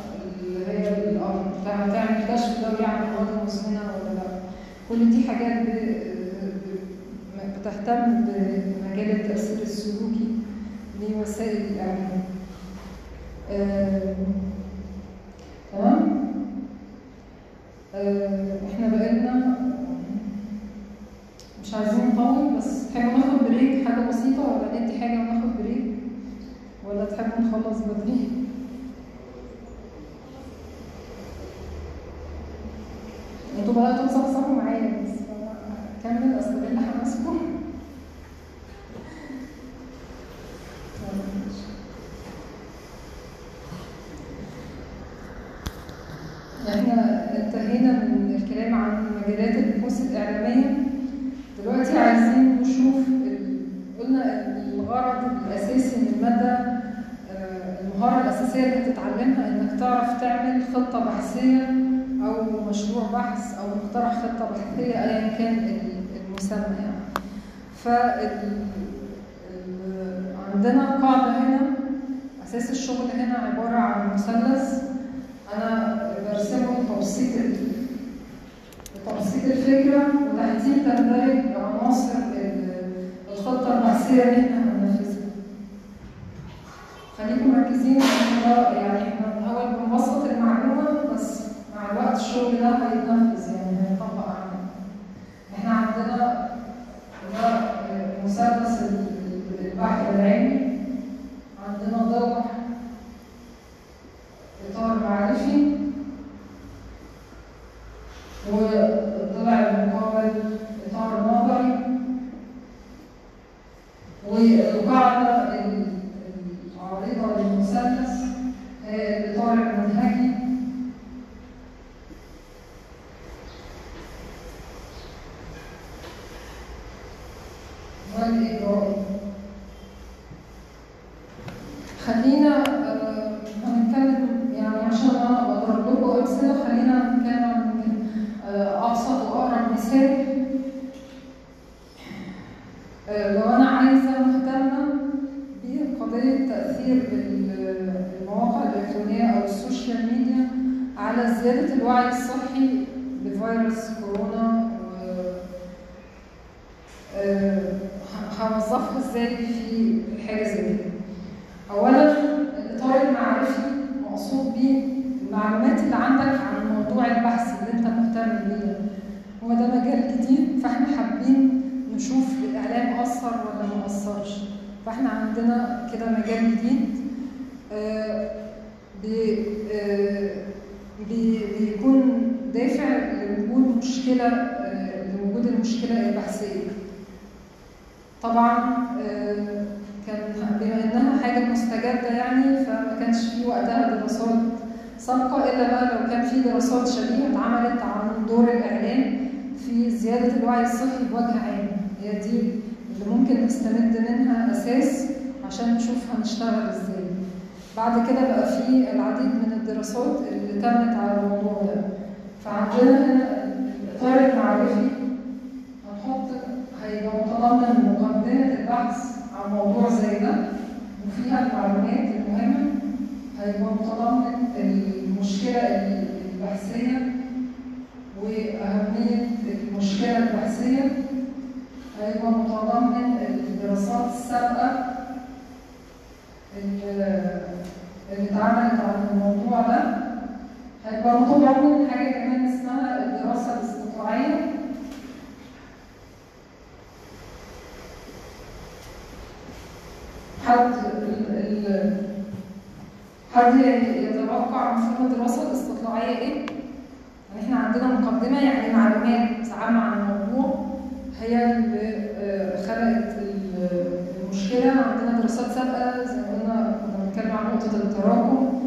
اللي هي ال- آه، تعمل كشف دوري عن امراض مزمنه ولا لا؟ كل دي حاجات بتهتم بمجال التأثير السلوكي لوسائل الاعلام تمام؟ إحنا بقالنا مش عايزين نطول بس تحبوا ناخد break؟ حاجة بسيطة ولا ندي حاجة وناخد break؟ ولا تحبوا نخلص بدري؟ أنتوا بدأتوا تصحصحوا معايا بس أنا اكمل استغل حماسكم؟ إحنا انتهينا من الكلام عن مجالات البحوث الإعلامية. دلوقتي عايزين نشوف ال- قلنا الغرض الأساسي من المادة آه، المهارة الأساسية اللي هتتعلمها إنك تعرف تعمل خطة بحثية أو مشروع بحث أو مقترح خطة بحثية أيا كان ال- المسمى يعني. ال- عندنا قاعدة هنا أساس الشغل هنا عبارة عن مثلث أنا برسمه لتبسيط ال- لتبسيط الفكرة وتحديد تندرج عناصر ال- الخطة البحثية اللي إحنا. خليكم مركزين إن ده يعني إحنا الأول بنبسط المعلومة بس مع الوقت الشغل ده هيتنفذ يعني هيطبق عملي. إحنا عندنا ده مثلث ال- البحث العلمي عندنا ضلع إطار معرفي والضلع المقابل إطار نظري والقاعدة ال- العارضة للمثلث هي الإطار المنهجي والإجرائي خلينا آه، هنتكلم يعني عشان أنا بضرب لكم امثله خلينا نتكلم عن يمكن، آه، ابسط واقرب مثال آه، لو أنا عايزه مهتمه بقضيه تاثير ال- المواقع الالكترونيه أو ال social media على زياده الوعي الصحي بفيروس كورونا و- آه، ه- هوظفها إزاي في حاجة زي كده اولا الاطار المعرفي مقصود بيه المعلومات اللي عندك عن موضوع البحث اللي انت مهتم بيه ده. هو ده مجال جديد فاحنا حابين نشوف الاعلام اثر ولا ما اثرش فاحنا عندنا كده مجال جديد آه، بي- آه، بي- بيكون دافع لوجود مشكله آه، لوجود المشكلة البحثيه طبعا آه، كان بما إنها حاجة مستجدة يعني فما كانش في وقتها دراسات سابقة إلا بقى لو كان في دراسات شبيهه اتعملت عن دور الإعلام في زيادة الوعي الصحي بوجه عام. هي دي اللي ممكن نستمد منها أساس عشان نشوف هنشتغل إزاي. بعد كده بقى في العديد من الدراسات اللي تمت على الموضوع ده. فعندنا الاطار المعرفي هنحط هيبقى متضمن مقدمة البحث عن موضوع زي ده وفيها المعلومات المهمة هيبقى متضمن المشكلة البحثية وأهمية المشكلة البحثية هيبقى متضمن الدراسات السابقة اللي اتعملت عن الموضوع ده هيبقى متضمن حاجة كمان اسمها الدراسة الاستطلاعية. حد حد يتوقع مفهوم الدراسة الاستطلاعية إيه؟ يعني إحنا عندنا مقدمة يعني معلومات عامة عن الموضوع. هي اللي آه، خلقت ال- المشكلة. عندنا دراسات سابقة زي ما قلنا كنا بنتكلم عن نقطة التراكم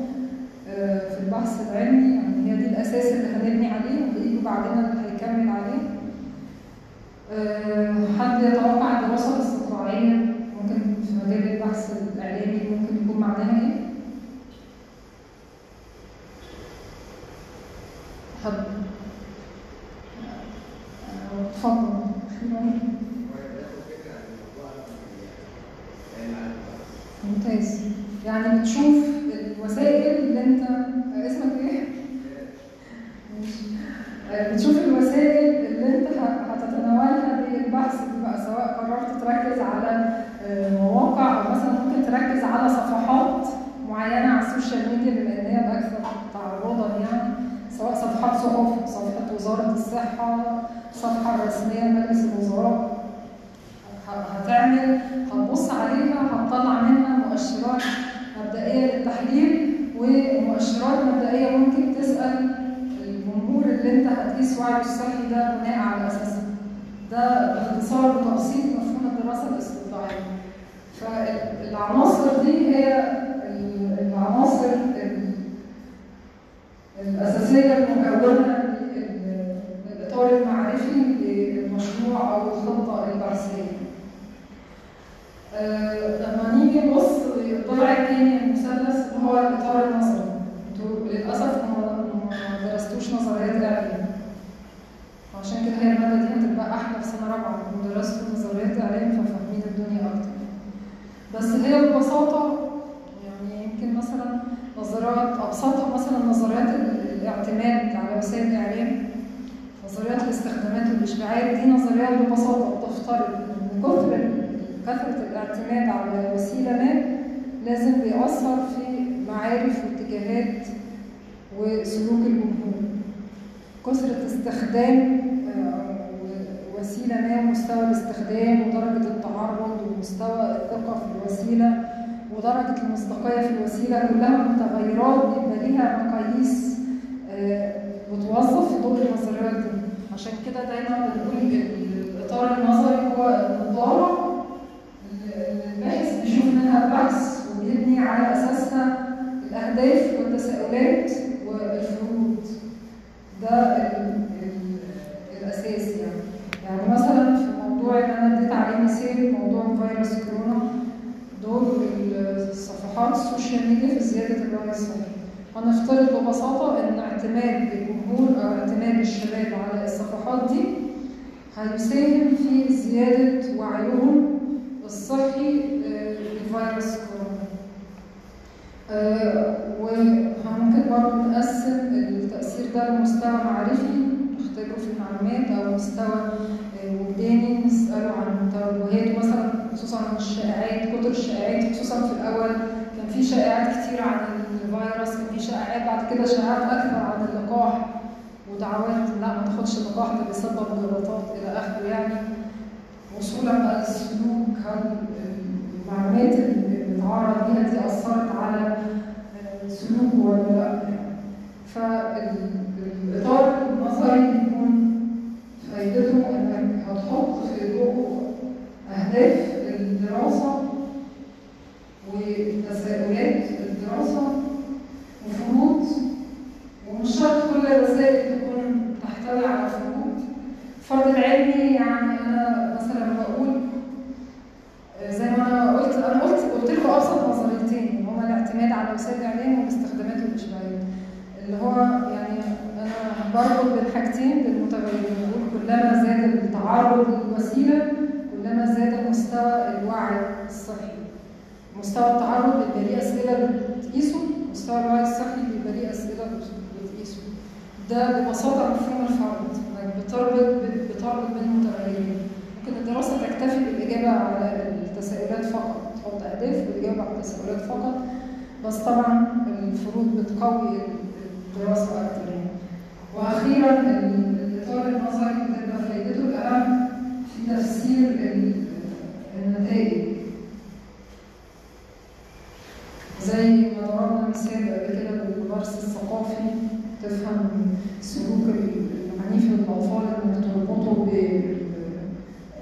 آه، في البحث العلمي. يعني هي دي الأساس اللي هنبني عليه واللي بعدين اللي هيكمل عليه. آه، حد يتوقع الدراسة الاستطلاعية ممكن في مجال البحث الإعلامي ممكن يكون معناها إيه؟ حد آه، اتفضل ممتاز يعني بتشوف الوسائل اللي انت آه، اسمك إيه؟ ماشي. آه، بتشوف الوسائل اللي انت ه- هتتناولها للبحث دي بقى سواء قررت تركز على آه، مواقع أو مثلا ممكن تركز على صفحات معينه على السوشيال ميديا بما ان هي الاكثر تعرضا يعني سواء صفحات صحف صفحه وزاره الصحه الصفحه الرسميه لمجلس الوزراء ه- هتعمل هتبص عليها هتطلع منها مؤشرات مبدئيه للتحليل ومؤشرات مبدئيه ممكن تسال الجمهور اللي انت هتقيس وعيه الصحي ده بناء على اساسها ده باختصار وتبسيط مفهوم الدراسه الاستطلاعيه فالعناصر دي هي ال- العناصر ال- الاساسيه المكونه لل- للاطار المعرفي للمشروع أو الخطه البحثيه آه، لما نيجي نبص للضلع الثاني المثلث اللي هو الاطار النظري أنتوا للاسف ما ما درستوش نظريات الاعلام عشان كده هي الماده دي هتبقى أحلى في سنه رابعه لو درستوا نظريات الاعلام ففاهمين الدنيا أكتر بس هي ببساطه يعني يمكن مثلا نظريات ابسطها مثلا نظريات ال- الاعتماد على وسائل الاعلام نظريات الاستخدامات والاشباعات دي نظريات ببساطه بتفترض ان كثر كثره الاعتماد على وسيلة ما لازم بيأثر في معارف واتجاهات وسلوك الجمهور. كثرة استخدام آه، وسيلة ما ومستوى الاستخدام ودرجة التعرض ومستوى الثقة في الوسيلة ودرجة المصداقية في الوسيلة كلها متغيرات بيبقى ليها مقاييس آه، بتوظف في ضوء النظريات دي عشان كده دايما بنقول ال- الإطار النظري هو النظارة الباحث بيشوف منها البحث وبيبني على أساسها الأهداف والتساؤلات والفروض. ده ال- ال- الأساس يعني. يعني مثلا في موضوع اللي أنا اديت عليه مثال موضوع فيروس كورونا دور الصفحات ال social media في زيادة الوعي الصحي. هنفترض ببساطة إن اعتماد الجمهور أو اعتماد الشباب على الصفحات دي هيساهم في زيادة وعيهم الصحي آه، بفيروس كورونا آه، وممكن برضه نقسم التأثير ده لمستوى معرفي نختبره في المعلومات أو مستوى آه، وجداني نسأله عن توجهاته مثلا خصوصا عن الشائعات كتر الشائعات خصوصا في الأول. كان في شائعات كتير عن الفيروس كان في شائعات بعد كده شائعات أكثر عن اللقاح ودعوات لا ما تاخدش اللقاح ده بيسبب جلطات إلى آخره يعني. وصولا بقى للسلوك هل المعلومات اللي بنتعرض ليها دي أثرت على سلوكه ولا لا فالإطار النظري بيكون فايدته إنك هتحط في ضوء أهداف الدراسة وتساؤلات الدراسة وفروض ومش شرط كل الرسائل تكون تحتوي على فروض الفرض العلمي يعني مثلا بقول زي ما أنا قلت أنا قلت قلت لكم أبسط نظريتين هما الاعتماد على وسائل الإعلام والاستخدامات والاشباعيات اللي هو يعني أنا بربط بين حاجتين بالمتغيرين بقول كلما زاد التعرض للوسيله كلما زاد مستوى الوعي الصحي. مستوى التعرض بيبقى ليه أسئلة بتقيسه مستوى الوعي الصحي بيبقى ليه أسئلة بتقيسه. ده ببساطة مفهوم الفرد إنك بتربط بتعرض بين متغيرين ممكن الدراسة تكتفي بالإجابة على التساؤلات فقط تحط أهداف والإجابة على التساؤلات فقط. بس طبعا الفروض بتقوي الدراسة أكثر يعني. وأخيرا الإطار النظري بتبقى فائدته الأهم في تفسير النتائج. زي ما ضربنا مثال قبل كده بالمارس الثقافي تفهم سلوك عنيف للأطفال أنك تربطه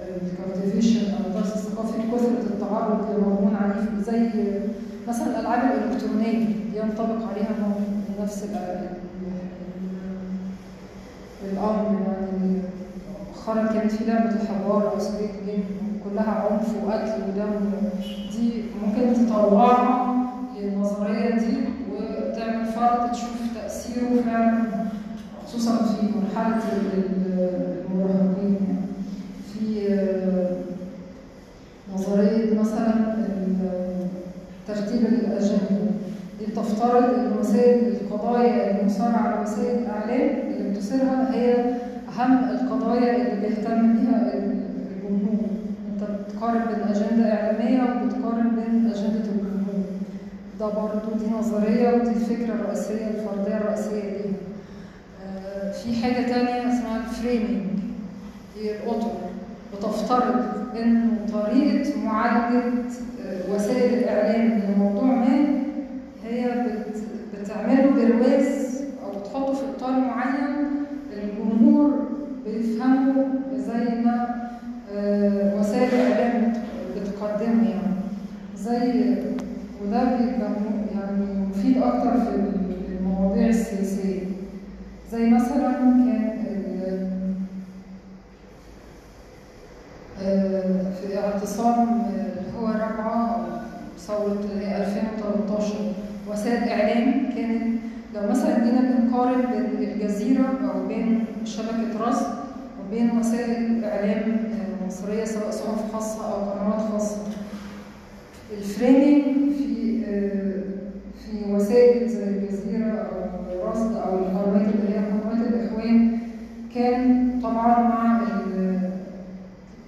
بالكارتيفيشن أو الدرس الثقافي لكثرة التعرض لمضمون عنيف زي مثلا الألعاب الإلكترونية ينطبق عليها نوع من نفس الأمر يعني مؤخرا كانت في لعبة الحضارة سبيك جيم كلها عنف وقتل ودم. دي ممكن تطورها النظرية دي وتعمل فرد تشوف تأثيره فعلا. خصوصا في مرحلة ال- ال- المراهقين. يعني. في آه، نظرية مثلا ترتيب الاجنده دي بتفترض إن وسائل القضايا المثاره على وسائل الإعلام اللي بتثيرها هي أهم القضايا اللي بيهتم بيها الجمهور. أنت بتقارن بين أجندة إعلامية وبتقارن بين أجندة الجمهور. ده برضه دي نظرية ودي الفكرة الرئيسيه الفردية الرئيسية ليها. آه، في حاجة تانية اسمها الفريمينج هي الاطر بتفترض إن طريقة معالجة آه، وسائل الإعلام لموضوع ما هي بت- بتعمله برواز أو بتحطه في إطار معين الجمهور بيفهمه زي ما آه، وسائل الإعلام بت- بتقدمه يعني. زي وده بيبقى يعني مفيد أكتر في المواضيع السياسية. زي مثلا كان في اعتصام ثوره اللي هي 2013 وسائل اعلام كانت لو مثلا جينا بنقارن بين الجزيره أو بين شبكه رصد وبين وسائل اعلام آه، مصريه سواء صحف خاصه أو قنوات خاصه الفريمينج في في وسائل زي الجزيره أو رصد أو القنوات اللي هي قنوات الإخوان كان طبعا مع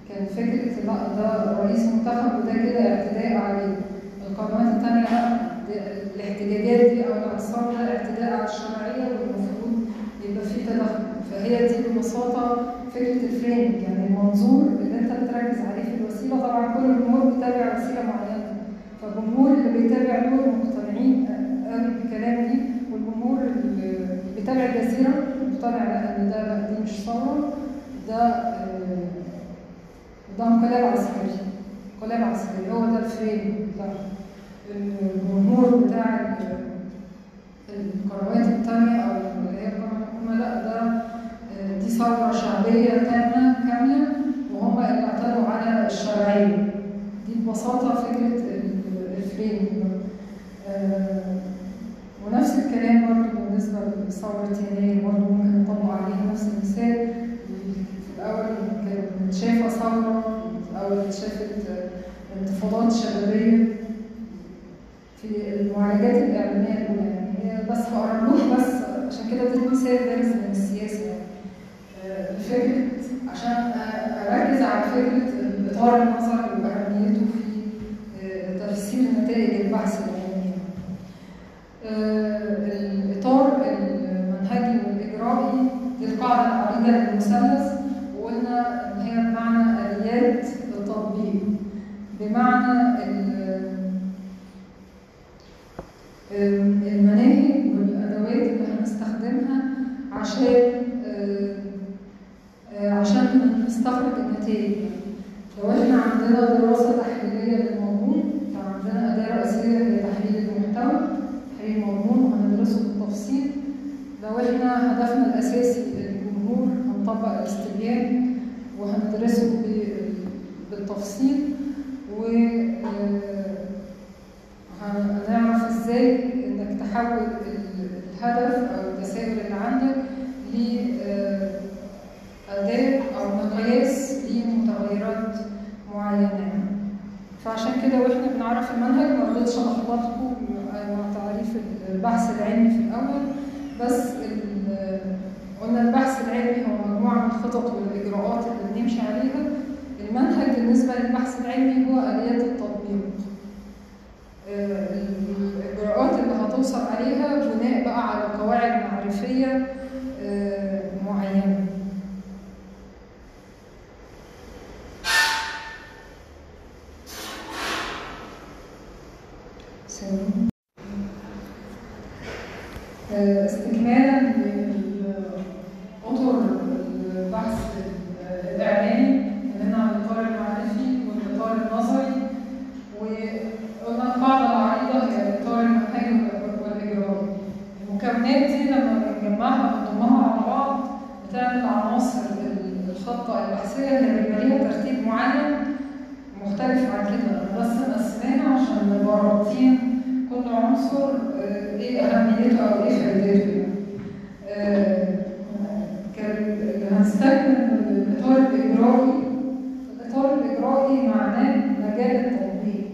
كان فكرة لأ ده رئيس منتخب وده كده اعتداء عليه القنوات الثانية الاحتجاجات دي أو الاعتصام ده اعتداء على الشرعيه والمفروض يبقى في تدخل. فهي دي ببساطة فكرة الفريمنج يعني المنظور اللي أنت بتركز عليه في الوسيلة طبعا كل الجمهور بيتابع وسيلة معينة. فالجمهور اللي بيتابع دول مقتنعين قوي بالكلام دي والجمهور اللي بيتابع الجزيره مقتنع ان ده دي مش ثورة. ده آه، ده انقلاب عسكري انقلاب عسكري. هو ده ال frame بتاع الجمهور بتاع ال- القنوات التانية أو اللي هي الحكومة. لا ده آه، دي ثورة شعبية تامة كاملة وهم اللي اعتدوا على الشرعية دي ببساطة فكرة ال- ال frame. آه، ونفس الكلام برضه بالنسبة لثورة يناير برضه ممكن نطبق عليها نفس المثال. في الأول كانت شايفة ثورة اتشافت آه، انتفاضات شبابية في المعالجات الإعلامية الأولى. يعني بس هقرب لكم بس عشان كده اديت مثال بارز من السياسة. يعني فكرة عشان أركز على فكرة إطار النظر وأهميته في آه، تفسير نتائج البحث العلمي آه، الإطار المنهجي والإجرائي دي العريضة للمثلث وقلنا إن هي بمعنى آليات التطبيق بمعنى ال- المناهج والأدوات اللي هنستخدمها عشان آه، عشان نستخرج النتائج. لو إحنا عندنا دراسة تحليلية للمضمون فعندنا أداة رئيسية هي تحليل المحتوى تحليل المضمون وهندرسه بالتفصيل. لو إحنا هدفنا الأساسي الجمهور هنطبق الاستبيان وهندرسه بالتفصيل و آه، إزاي إنك تحول ال- الهدف أو التساؤل اللي عندك لأداة أو مقياس لمتغيرات معينة. فعشان كده وإحنا بنعرف المنهج ما رضيتش الخبطكم مع تعريف البحث العلمي في الأول بس قلنا البحث العلمي هو مجموعة من الخطط والإجراءات اللي بنمشي عليها. المنهج بالنسبة للبحث العلمي هو آليات التطبيق. آه، الإجراءات اللي هتوصل عليها بناء بقى على قواعد معرفية آه، معينة ثانية. آه، استكمالا لأطر البحث الإعلامي اتكلمنا عن الإطار المعرفي والإطار النظري وقلنا القاعدة العريضة هي بتختلف عن كده أنا بس مقسماها عشان نبقى رابطين كل عنصر فائدته يعني. آه، كان- هنستكمل الاطار الاجرائي الاطار الاجرائي معناه مجال التطبيق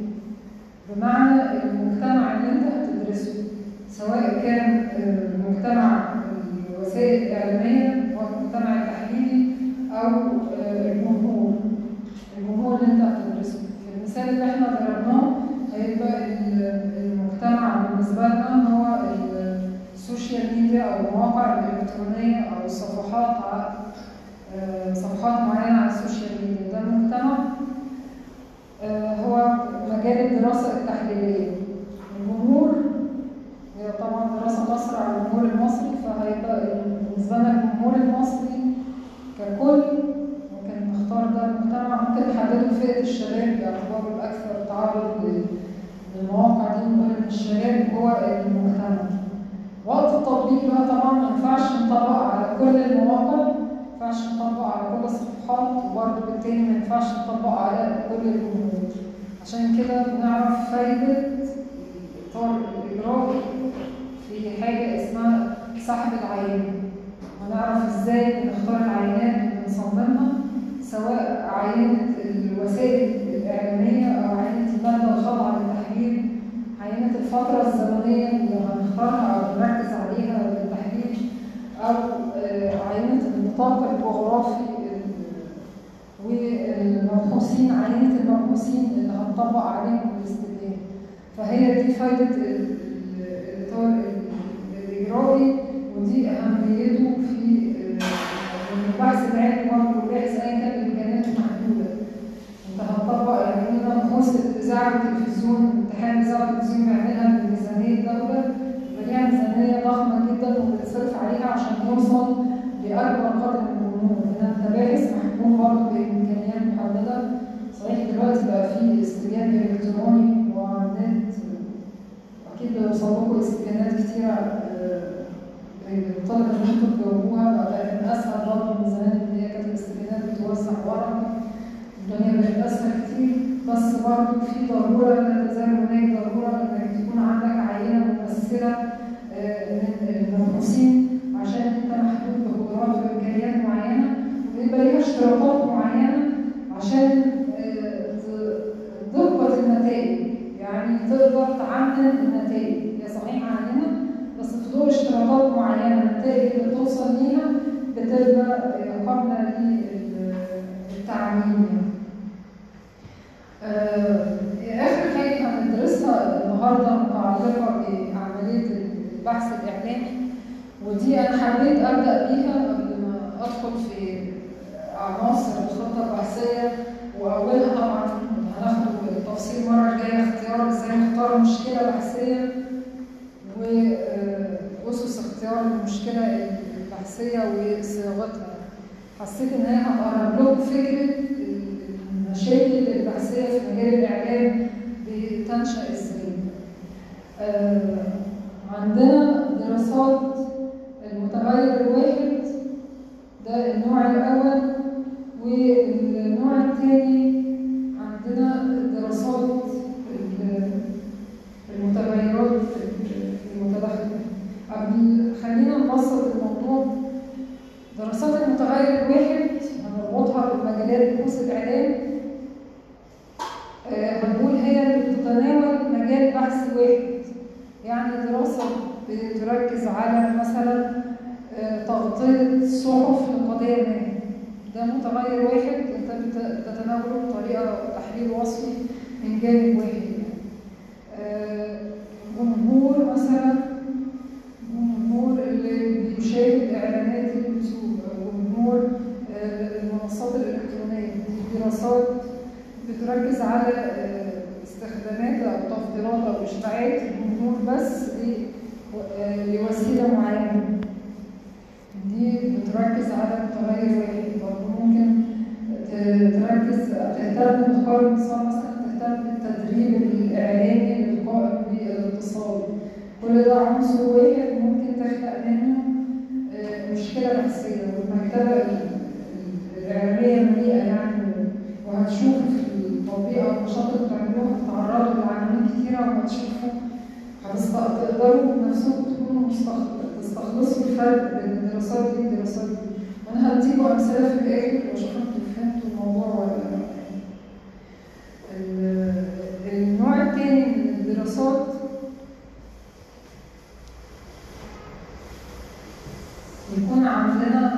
بمعنى المجتمع اللي انت هتدرسه سواء كان مجتمع الوسائل الاعلاميه أو المجتمع التحليلي أو آه، الجمهور الجمهور اللي انت هتدرسه في المثال اللي إحنا ضربناه هيبقى ال- المجتمع بالنسبة لنا هو ال social media أو المواقع الإلكترونية أو الصفحات آه، صفحات معينة على ال social media. ده المجتمع آه، هو مجال الدراسة التحليلية. الجمهور هي طبعا دراسة خاصه على الجمهور المصري فهيبقى بالنسبة لنا الجمهور المصري ككل ممكن نختار ده المجتمع. ممكن نحدده فئة الشباب باعتباره الاكثر تعرض لل- للمواقع دي ان الشباب هو المجتمع. وقت التطبيق بقى طبعا ما ينفعش نطبق على كل المواقع ما ينفعش نطبق على كل الصفحات وبرضه بالتالي ما ينفعش نطبق على كل الجمهور. عشان كده بنعرف فايدة الإطار الإجرائي في حاجة اسمها سحب العينة هنعرف إزاي بنختار العينات اللي بنصممها سواء عينة الوسائل الإعلامية أو عينة المادة الخاضعة عينة الفترة الزمنية اللي هنختارها أو نركز عليها للتحليل أو آه، عينة النطاق الجغرافي ال- والمبحوثين عينة المبحوثين اللي هنطبق عليهم الاستبيان فهي دي فايدة ال- ال- الإطار ال- الإجرائي ودي أهميته في آه، البحث العلمي برضه الباحث أيا كان إمكانياته محدودة أنت هتطبق يعني هنا بحوث الاذاعه والتلفزيون امتحان الاذاعه والتلفزيون بيعملها بميزانيه الدولة. يبقى ليها ميزانيه ضخمة جدا وبتصرف عليها عشان يوصل لاكبر قدر من الجمهور هنا انت باحث محكوم برضه بإمكانيات محددة. صحيح دلوقتي بقى في استبيان إلكتروني وعلى النت أكيد بيوصل لكم استبيانات كتيرة آه، الطلبة اللي أنتوا بتجاوبوها بقى لكن أسهل برضه من زمان اللي هي كانت الاستبيانات بتوزع ورقي الدنيا بقت أسهل كتير. بس برضه في ضرورة لا تزال هناك ضرورة إنك تكون عندك عينة ممثله آه، من المبحوثين عشان أنت محدود بقدرات وامكانيات معينة ويبقى ليها اشتراطات معينة عشان آه، تضبط النتائج. يعني تقدر تعمم النتائج. هي صحيح عينه بس في ضوء اشتراطات معينة النتائج اللي بتوصل ليها بتبقى آه، قابله للتعميم يعني. آه، آخر حاجة هندرسها النهاردة متعلقة بعملية البحث الإعلامي ودي أنا حبيت أبدأ بيها قبل ما أدخل في عناصر الخطة البحثية وأولها طبعا هناخد التفصيل المرة الجاية اختيار إزاي نختار مشكلة بحثية وأسس اختيار المشكلة البحثية وصياغتها حسيت إن هي هتقرب لكم فكرة المشاكل البحثية في مجال الإعلام بتنشأ إزاي. آه، عندنا دراسات المتغير الواحد ده النوع الأول والنوع الثاني عندنا دراسات ال- المتغيرات المتداخلة. خلينا نبسط الموضوع دراسات المتغير الواحد هنربطها بمجالات بحوث الإعلام آه، هنقول هي اللي بتتناول مجال بحث واحد يعني دراسة بتركز على مثلا آه، تغطية صحف لقضية ما ده متغير واحد انت بت- بتتناوله بطريقة تحليل وصفي من جانب واحد يعني. جمهور مثلا جمهور اللي بيشاهد إعلانات اليوتيوب أو جمهور آه، المنصات الإلكترونية دي دراسات بتركز على استخدامات أو تفضيلات أو اشباعات الجمهور بس لوسيلة معينة. دي بتركز على التغير واحد برضه ممكن تركز تهتم بتقارن الاتصال مثلا تهتم بالتدريب الإعلامي للقائم بالاتصال كل ده عنصر واحد ممكن تخلق منه آه، مشكلة نفسية. والمكتبة الإعلامية مليئة يعني وهتشوف في التطبيق أو النشاط اللي بتعملوه هتتعرضوا لعناوين كتيرة وهتشوفوا هتقدروا نفسكم تكونوا تستخلصوا الفرق بين الدراسات دي والدراسات دي. وأنا هديكم أمثلة في الآخر وأشوف أنتوا فهمتوا الموضوع ولا لأ. النوع التاني من الدراسات يكون عندنا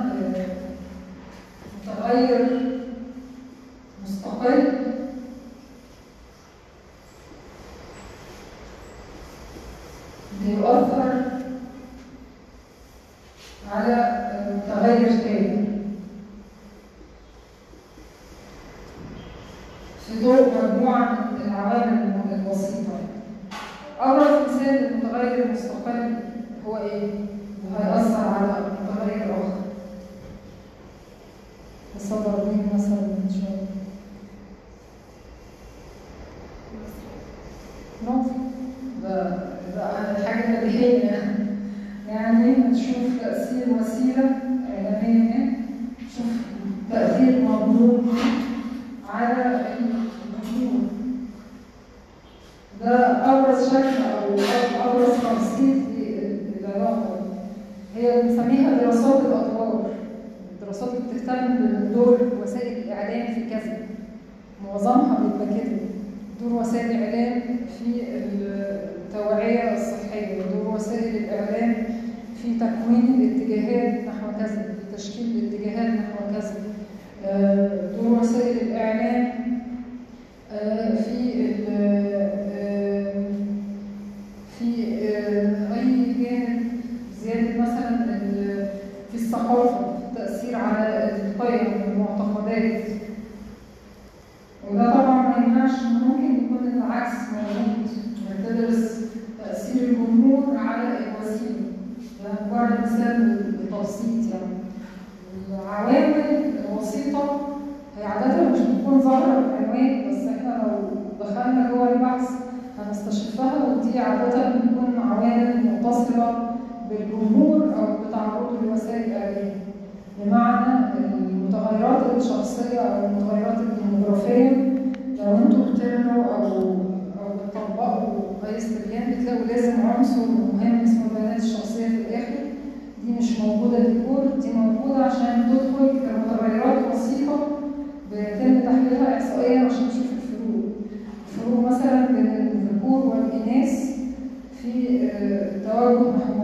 Hello.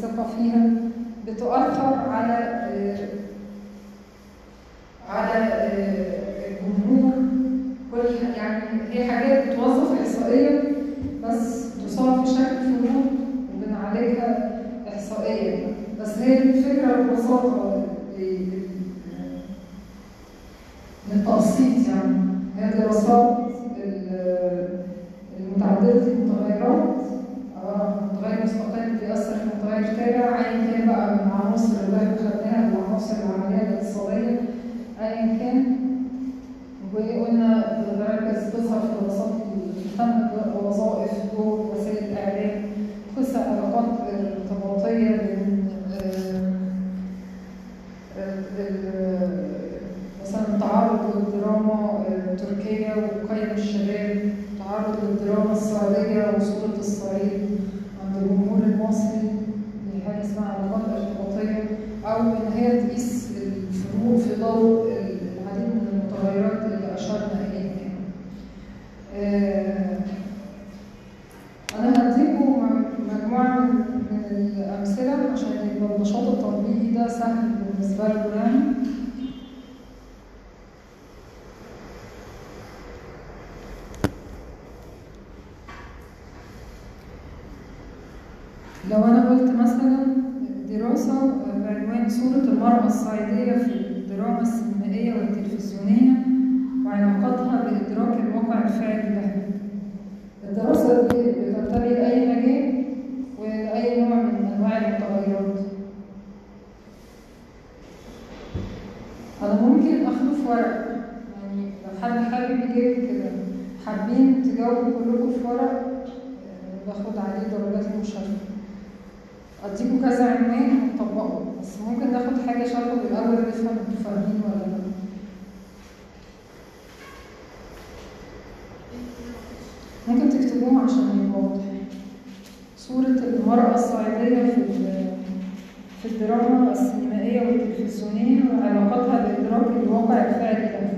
São Paulo idea أديكوا كذا عنوان ونطبقه بس ممكن ناخد حاجة شرحة بالأول نفهم أنتوا فاهمين ولا لأ. ممكن تكتبوه عشان يبقى واضح. صورة المرأة الصعيدية في في الدراما السينمائية والتلفزيونية وعلاقتها بإدراك الواقع الفعلي لها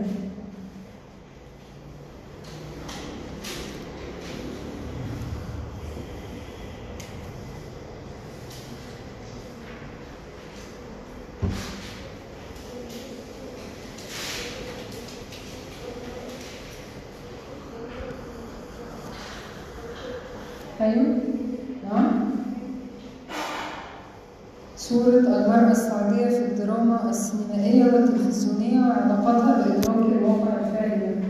أيوه نعم صورة المرأة السعودية في الدراما السينمائية والتلفزيونية وعلاقتها بإدراك الواقع الفعلي لها.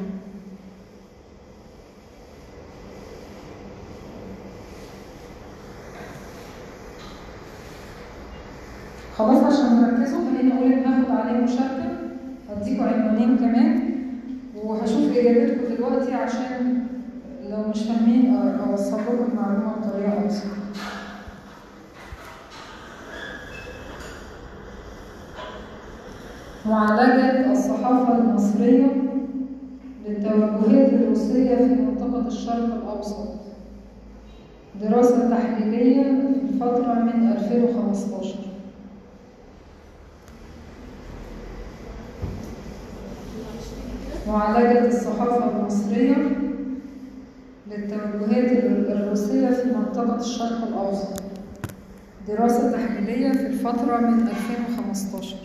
خلاص عشان نركزوا خليني أقول إن هاخد عليه مشاركة هديكوا عنوانين كمان وهشوف إجابتكم دلوقتي عشان لو مش فاهمين أوصل لكم المعلومة بطريقة أبسط معالجة الصحافة المصرية للتوجهات الروسية في منطقة الشرق الأوسط دراسة تحليلية في الفترة من 2015 معالجة الصحافة المصرية للتوجهات الروسية في منطقة الشرق الأوسط. دراسة تحليلية في الفترة من 2015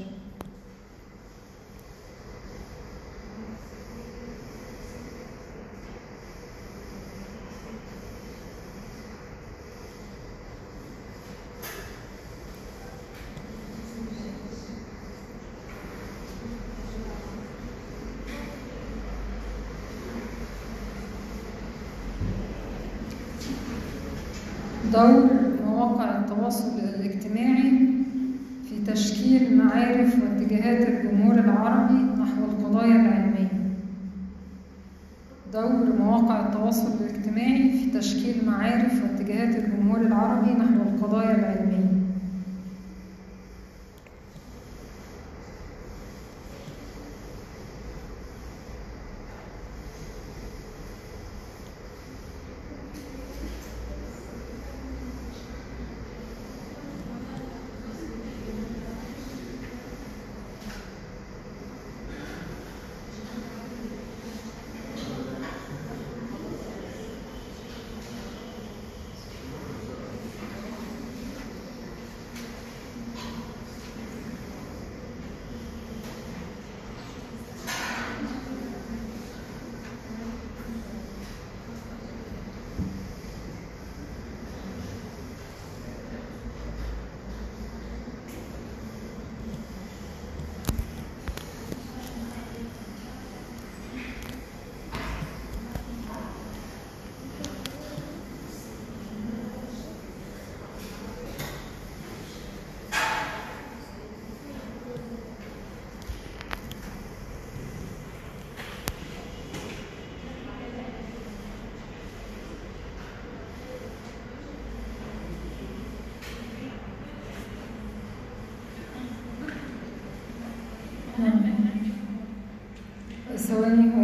ثواني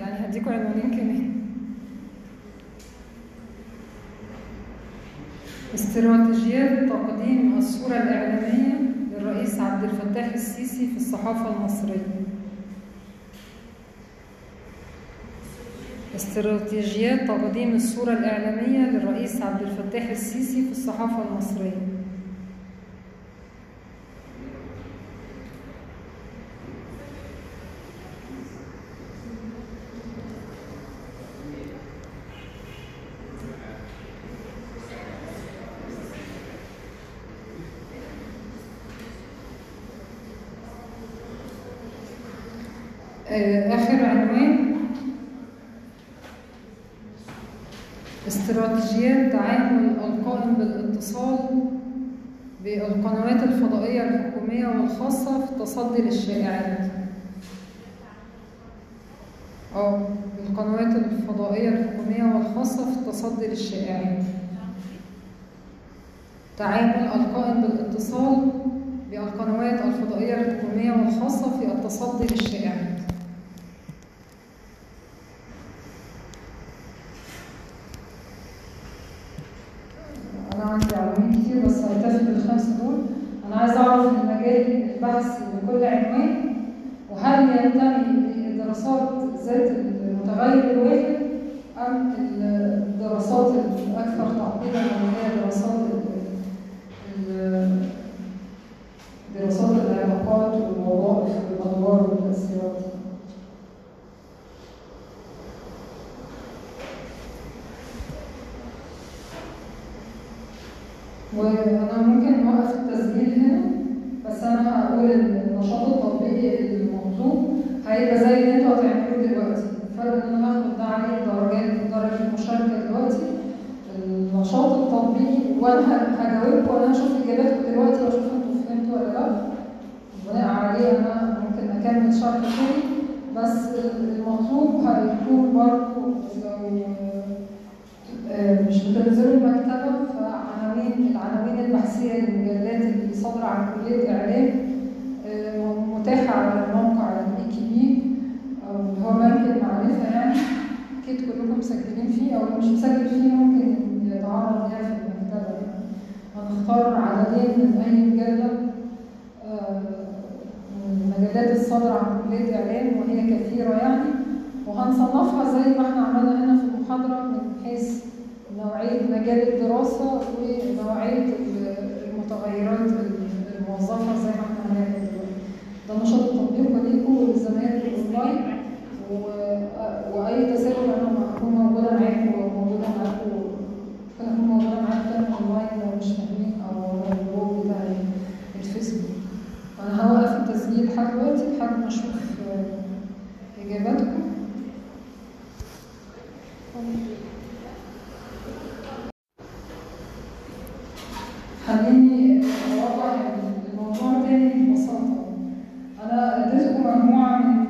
يعني هديكوا عنوانين كمان. استراتيجيات تقديم الصورة الإعلامية للرئيس عبد الفتاح السيسي في الصحافة المصرية. استراتيجيات تقديم الصورة الإعلامية للرئيس عبد الفتاح السيسي في الصحافة المصرية آه، آخر عنوان استراتيجيات تعامل القائم بالاتصال بالقنوات الفضائية الحكومية التصدي للشائعات أو القنوات الفضائية الحكومية والخاصة في التصدي للشائعات تعامل القائم بالاتصال بالقنوات الفضائية الحكومية والخاصة في التصدي للشائعات أنا عندي عناوين كتير بس هكتفي بالخمسة دول أنا عايز أعرف المجال البحثي لكل عنوان وهل ينتمي لدراسات ذات المتغير الواحد أم الدراسات الأكثر تعقيدا اللي هي دراسات ال- دراسات العلاقات والوظائف والأدوار والتأثيرات وأنا ممكن اوقف التسجيل هنا بس أنا هقول ان النشاط التطبيقي المطلوب هيبقى زي اللي أنتوا هتعملوه دلوقتي الفرق ان أنا هاخد ده عليه درجات درجه المشاركه دلوقتي النشاط التطبيقي وأنا هجاوبكم وأنا هشوف اجاباتكم دلوقتي واشوف أنتوا فهمتوا ولا لا بناء عليه أنا ممكن اكمل شرح تاني بس المطلوب هيكون برضه لو آه، مش بتنزلوا المكتبة فعناوين العناوين البحثية للمجلات اللي كلية إعلام آه، متاحة على موقع الإي كي بي أو اللي هو بنك المعرفة يعني. أكيد كلكم مسجلين فيه أو مش مسجل فيه ممكن يتعرض ليها في المكتبة يعني هنختار عددين من أي مجلة آه، من المجلات الصادرة عن كلية إعلام وهي كثيرة يعني. وهنصنفها زي ما إحنا عملنا هنا في المحاضرة من حيث نوعية مجال الدراسة ونوعية المتغيرات الموظفة زي ما إحنا هنعمل دلوقتي. ده نشاط التطبيق ليكم ولزمايلكم اونلاين و- وأي تساؤل أنا هكون موجودة معاكم وموجودة معاكم ممكن اكون موجودة معاكم اونلاين لو مش فاهمين أو ال group بتاع الفيسبوك. أنا هوقف التسجيل لحد دلوقتي لحد ما أشوف إجاباتكم. خليني اوضح الموضوع تاني ببساطه أنا اديتكم مجموعه من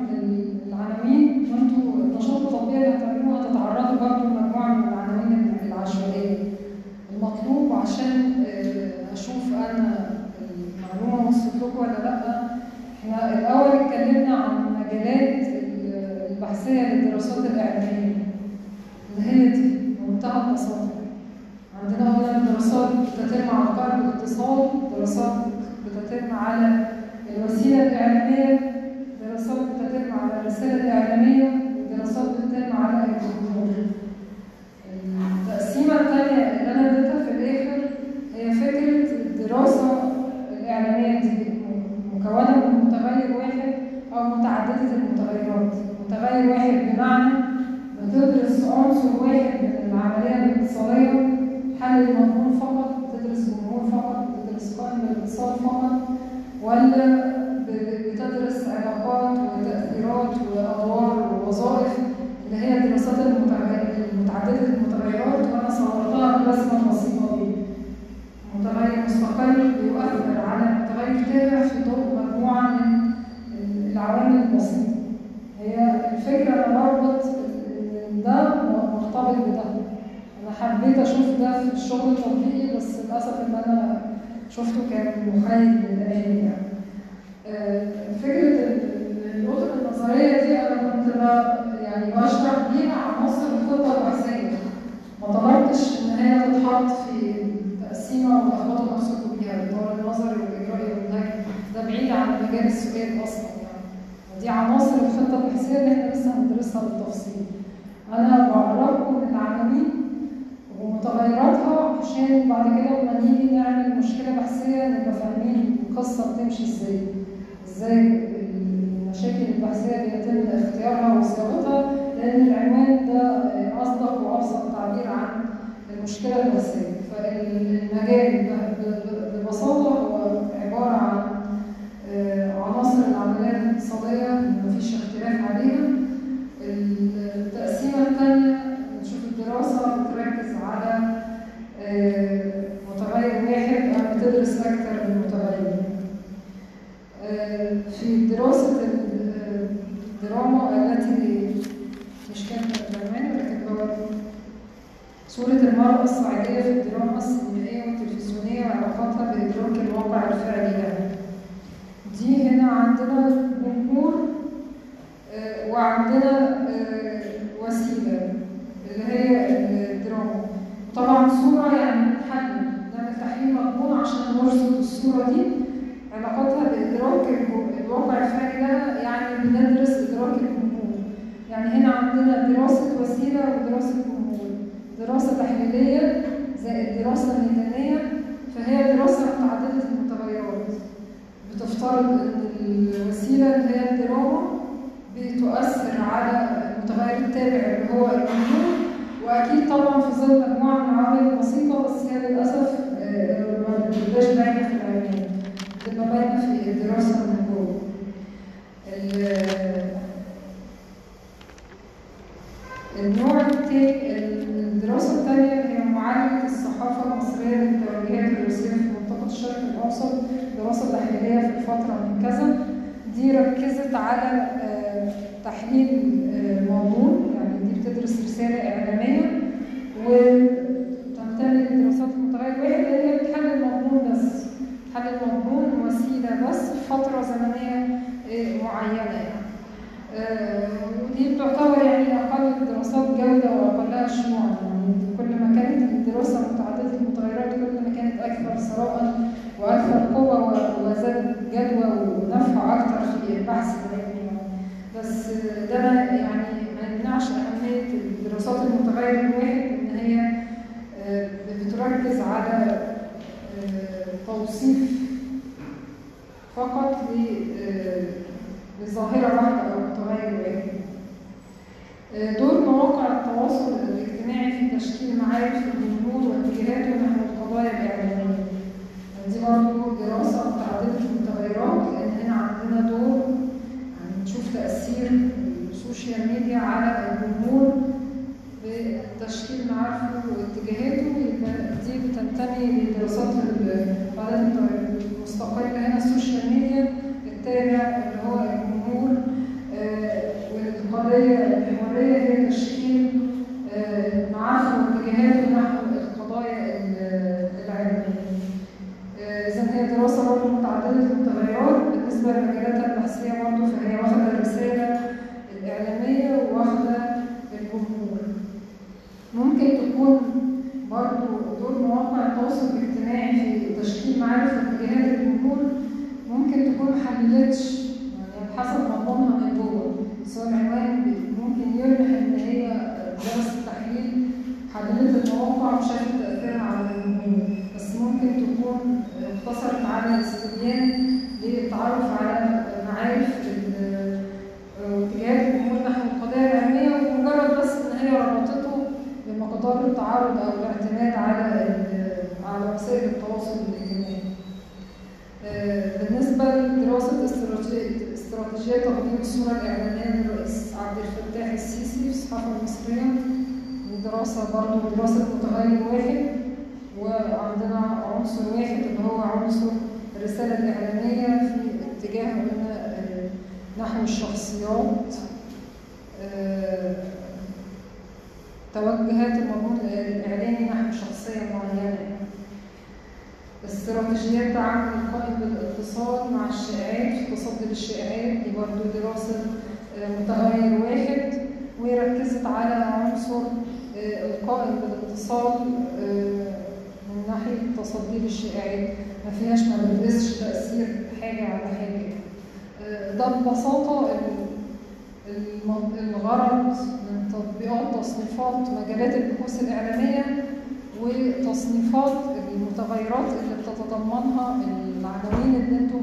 العناوين وانتوا النشاط التطبيقي اللي هتعملوه هتتعرضوا برضه لمجموعه من العناوين العشوائيه المطلوب عشان آه، أشوف أنا المعلومه وصلت لكم ولا لا إحنا الأول اتكلمنا عن مجالات البحثيه للدراسات الإعلامية. اللي هي دي بمنتهى البساطة. عندنا اولا دراسات بتتم على قائم الاتصال دراسات بتتم على الوسيلة الإعلامية دراسات بتتم على الرسالة الإعلامية ودراسات بتتم على الجمهور التقسيمه الثانية اللي أنا اديتها في الآخر هي فكره الدراسه الاعلاميه دي مكونه من متغير واحد أو متعدده المتغيرات متغير واحد بمعنى بتدرس عنصر واحد من الاتصاليه حل المضمون فقط بتدرس جمهور فقط بتدرس قائم الاتصال فقط ولا بتدرس علاقات وتأثيرات وأدوار ووظائف اللي هي الدراسات المتعددة المتغيرات وأنا صورتها برسمة بسيطة دي متغير مستقل بيؤثر على متغير تابع في ضوء مجموعة من العوامل البسيطة هي الفكرة أنا بربط إن ده مرتبط بده أنا حبيت أشوف ده في الشغل التطبيقي بس للأسف إن أنا شفته كان محايد للآلي يعني. آه، فكرة الأطر النظرية دي أنا كنت يعني بشرح بيها عناصر الخطة البحثية ما طلبتش إن هي تتحط في تقسيمة وتلخبطوا نفسكم بيها الدور النظري والإجرائي والنهجي ده بعيد عن مجال السؤال أصلا يعني. ودي عناصر الخطة البحثية اللي إحنا لسه هندرسها بالتفصيل. أنا بعرفكم العناوين ومتغيراتها عشان بعد كده لما نيجي نعمل مشكلة بحثية نبقى فاهمين القصة بتمشي إزاي. إزاي المشاكل البحثية بيتم اختيارها وصياغتها لأن العنوان ده أصدق وأبسط تعبير عن المشكلة البحثية. فالمجال ب- ب- ببساطة هو عبارة عن آه، عناصر العملية الاقتصادية مفيش اختلاف عليها. مش كان برنامج لكن صورة المرأة الصعيدية في الدراما السينمائية والتلفزيونية وعلاقتها بإدراك الواقع الفعلي لها. دي هنا عندنا جمهور آه، وعندنا آه، وسيلة اللي هي الدراما. طبعا صورة يعني بنحلل نعمل تحليل مضمون عشان نرصد الصورة دي علاقتها بإدراك الواقع الفعلي لها يعني بندرس إدراك الجمهور عندنا دراسة وسيلة ودراسة دراسة تحليلية زائد دراسة ميدانية فهي دراسة متعددة المتغيرات. بتفترض إن الوسيلة اللي هي الدراما بتؤثر على المتغير التابع اللي هو الجمهور وأكيد طبعا في ظل مجموعه من العوامل البسيطه بس هي للأسف آه، ما بتبقاش باينة في العلميه بتبقى باينة في الدراسه من جوه الشرق الأوسط دراسة تحليلية في الفترة من كذا. دي ركزت على آه، تحليل آه، مضمون يعني دي بتدرس رسالة إعلامية. وتنتمي لدراسات المتغير واحد لأن هي بتحلل مضمون بس بتحلل مضمون وسيلة بس في فترة زمنية آه، معينة. يعني. ودي بتعتبر يعني أقل الدراسات جودة وأقلها شيوعا يعني كل ما كانت الدراسة متعددة المتغيرات كل ما كانت أكثر ثراء وأكثر قوة و- وزاد جدوى ونفع أكثر في البحث العلمي. بس ده يعني ما يمنعش أهمية الدراسات المتغير الواحد إن هي آه، بتركز على آه، توصيف فقط آه، لظاهرة واحدة أو متغير واحد. دور مواقع التواصل الاجتماعي في تشكيل معارف الجمهور واتجاهاته نحو القضايا الإعلامية. دي برضه دراسة متعددة المتغيرات لأن هنا عندنا دور يعني نشوف تأثير ال social media على الجمهور بتشكيل معارفه واتجاهاته. دي بتنتمي لدراسات القضايا المستقلة هنا ال social media التابع اللي هو الجمهور آه، والقضية المحورية هي تشكيل آه، معارفه واتجاهاته نحو القضايا ال- العلمية. آه، إذا هي دراسة برضه متعددة بالنسبة لمجالاتها البحثية برضه فهي واخدة الرسالة الإعلامية وواخدة الجمهور. ممكن تكون برضه دور مواقع التواصل الاجتماعي في تشكيل معارف واتجاهات الجمهور ممكن تكون محللتش يعني حسب مضمونها من جوه سواء العنوان بي- ممكن يلمح ان هي درست تحليل حللت المواقع وشافت تاثيرها على الجمهور بس ممكن تكون اقتصرت على الاستبيان للتعرف على معارف ال- واتجاهات الجمهور نحو القضايا العلميه ومجرد بس ان هي ربطته بمقدار التعارض أو الاعتماد على ال- على وسائل التواصل الاجتماعي. آه، بالنسبة لدراسة استراتيجية تقديم الصورة الإعلامية للرئيس عبد الفتاح السيسي في الصحافة المصرية دي دراسة برضه دراسة متغير واحد وعندنا عنصر واحد اللي هو عنصر الرسالة الإعلامية في اتجاه نحو الشخصيات توجهات المضمون الإعلامي نحو شخصية معينة استراتيجيات تعامل القائم بالاتصال مع الشائعات في التصدي للشائعات دي برضه دراسة آه، متغير واحد وركزت على عنصر آه، القائم بالاتصال آه، من ناحية التصدي للشائعات ما فيهاش ما بتدرسش تأثير حاجة على حاجة. ده ببساطة الغرض من تطبيقات تصنيفات مجالات البحوث الإعلامية وتصنيفات المتغيرات اللي بتتضمنها العناوين اللي أنتوا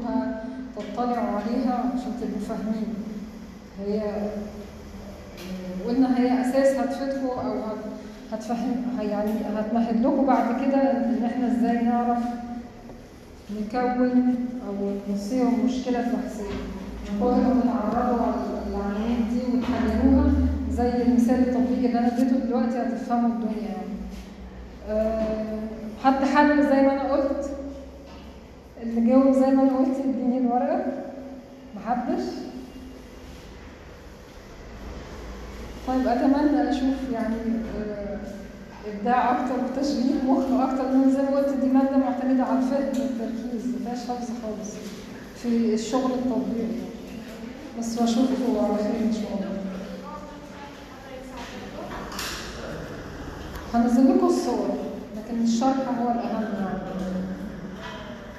هتطلعوا عليها عشان تبقوا فاهمين. هي قلنا هي أساس هتفيدكم أو هت- هتفهم يعني هتمهد لكم بعد كده إن إحنا إزاي نعرف نكون أو نصيغ مشكلة كتر ما تتعرضوا على العناوين دي وتحللوها زي المثال التطبيقي اللي أنا اديته دلوقتي هتفهموا الدنيا يعني. أه حد حل زي ما أنا قلت. اللي جاوب زي ما أنا قلت يديني الورقة. محدش. طيب أتمنى أشوف يعني أه إبداع أكتر وتشغيل مخ أكتر من زي ما قلت دي مادة معتمدة على الفهم والتركيز ما فيهاش حفظ خالص في الشغل التطبيقي بس وأشوفكم على خير إن شاء الله. هنزل لكم الصور لكن الشرح هو الأهم يعني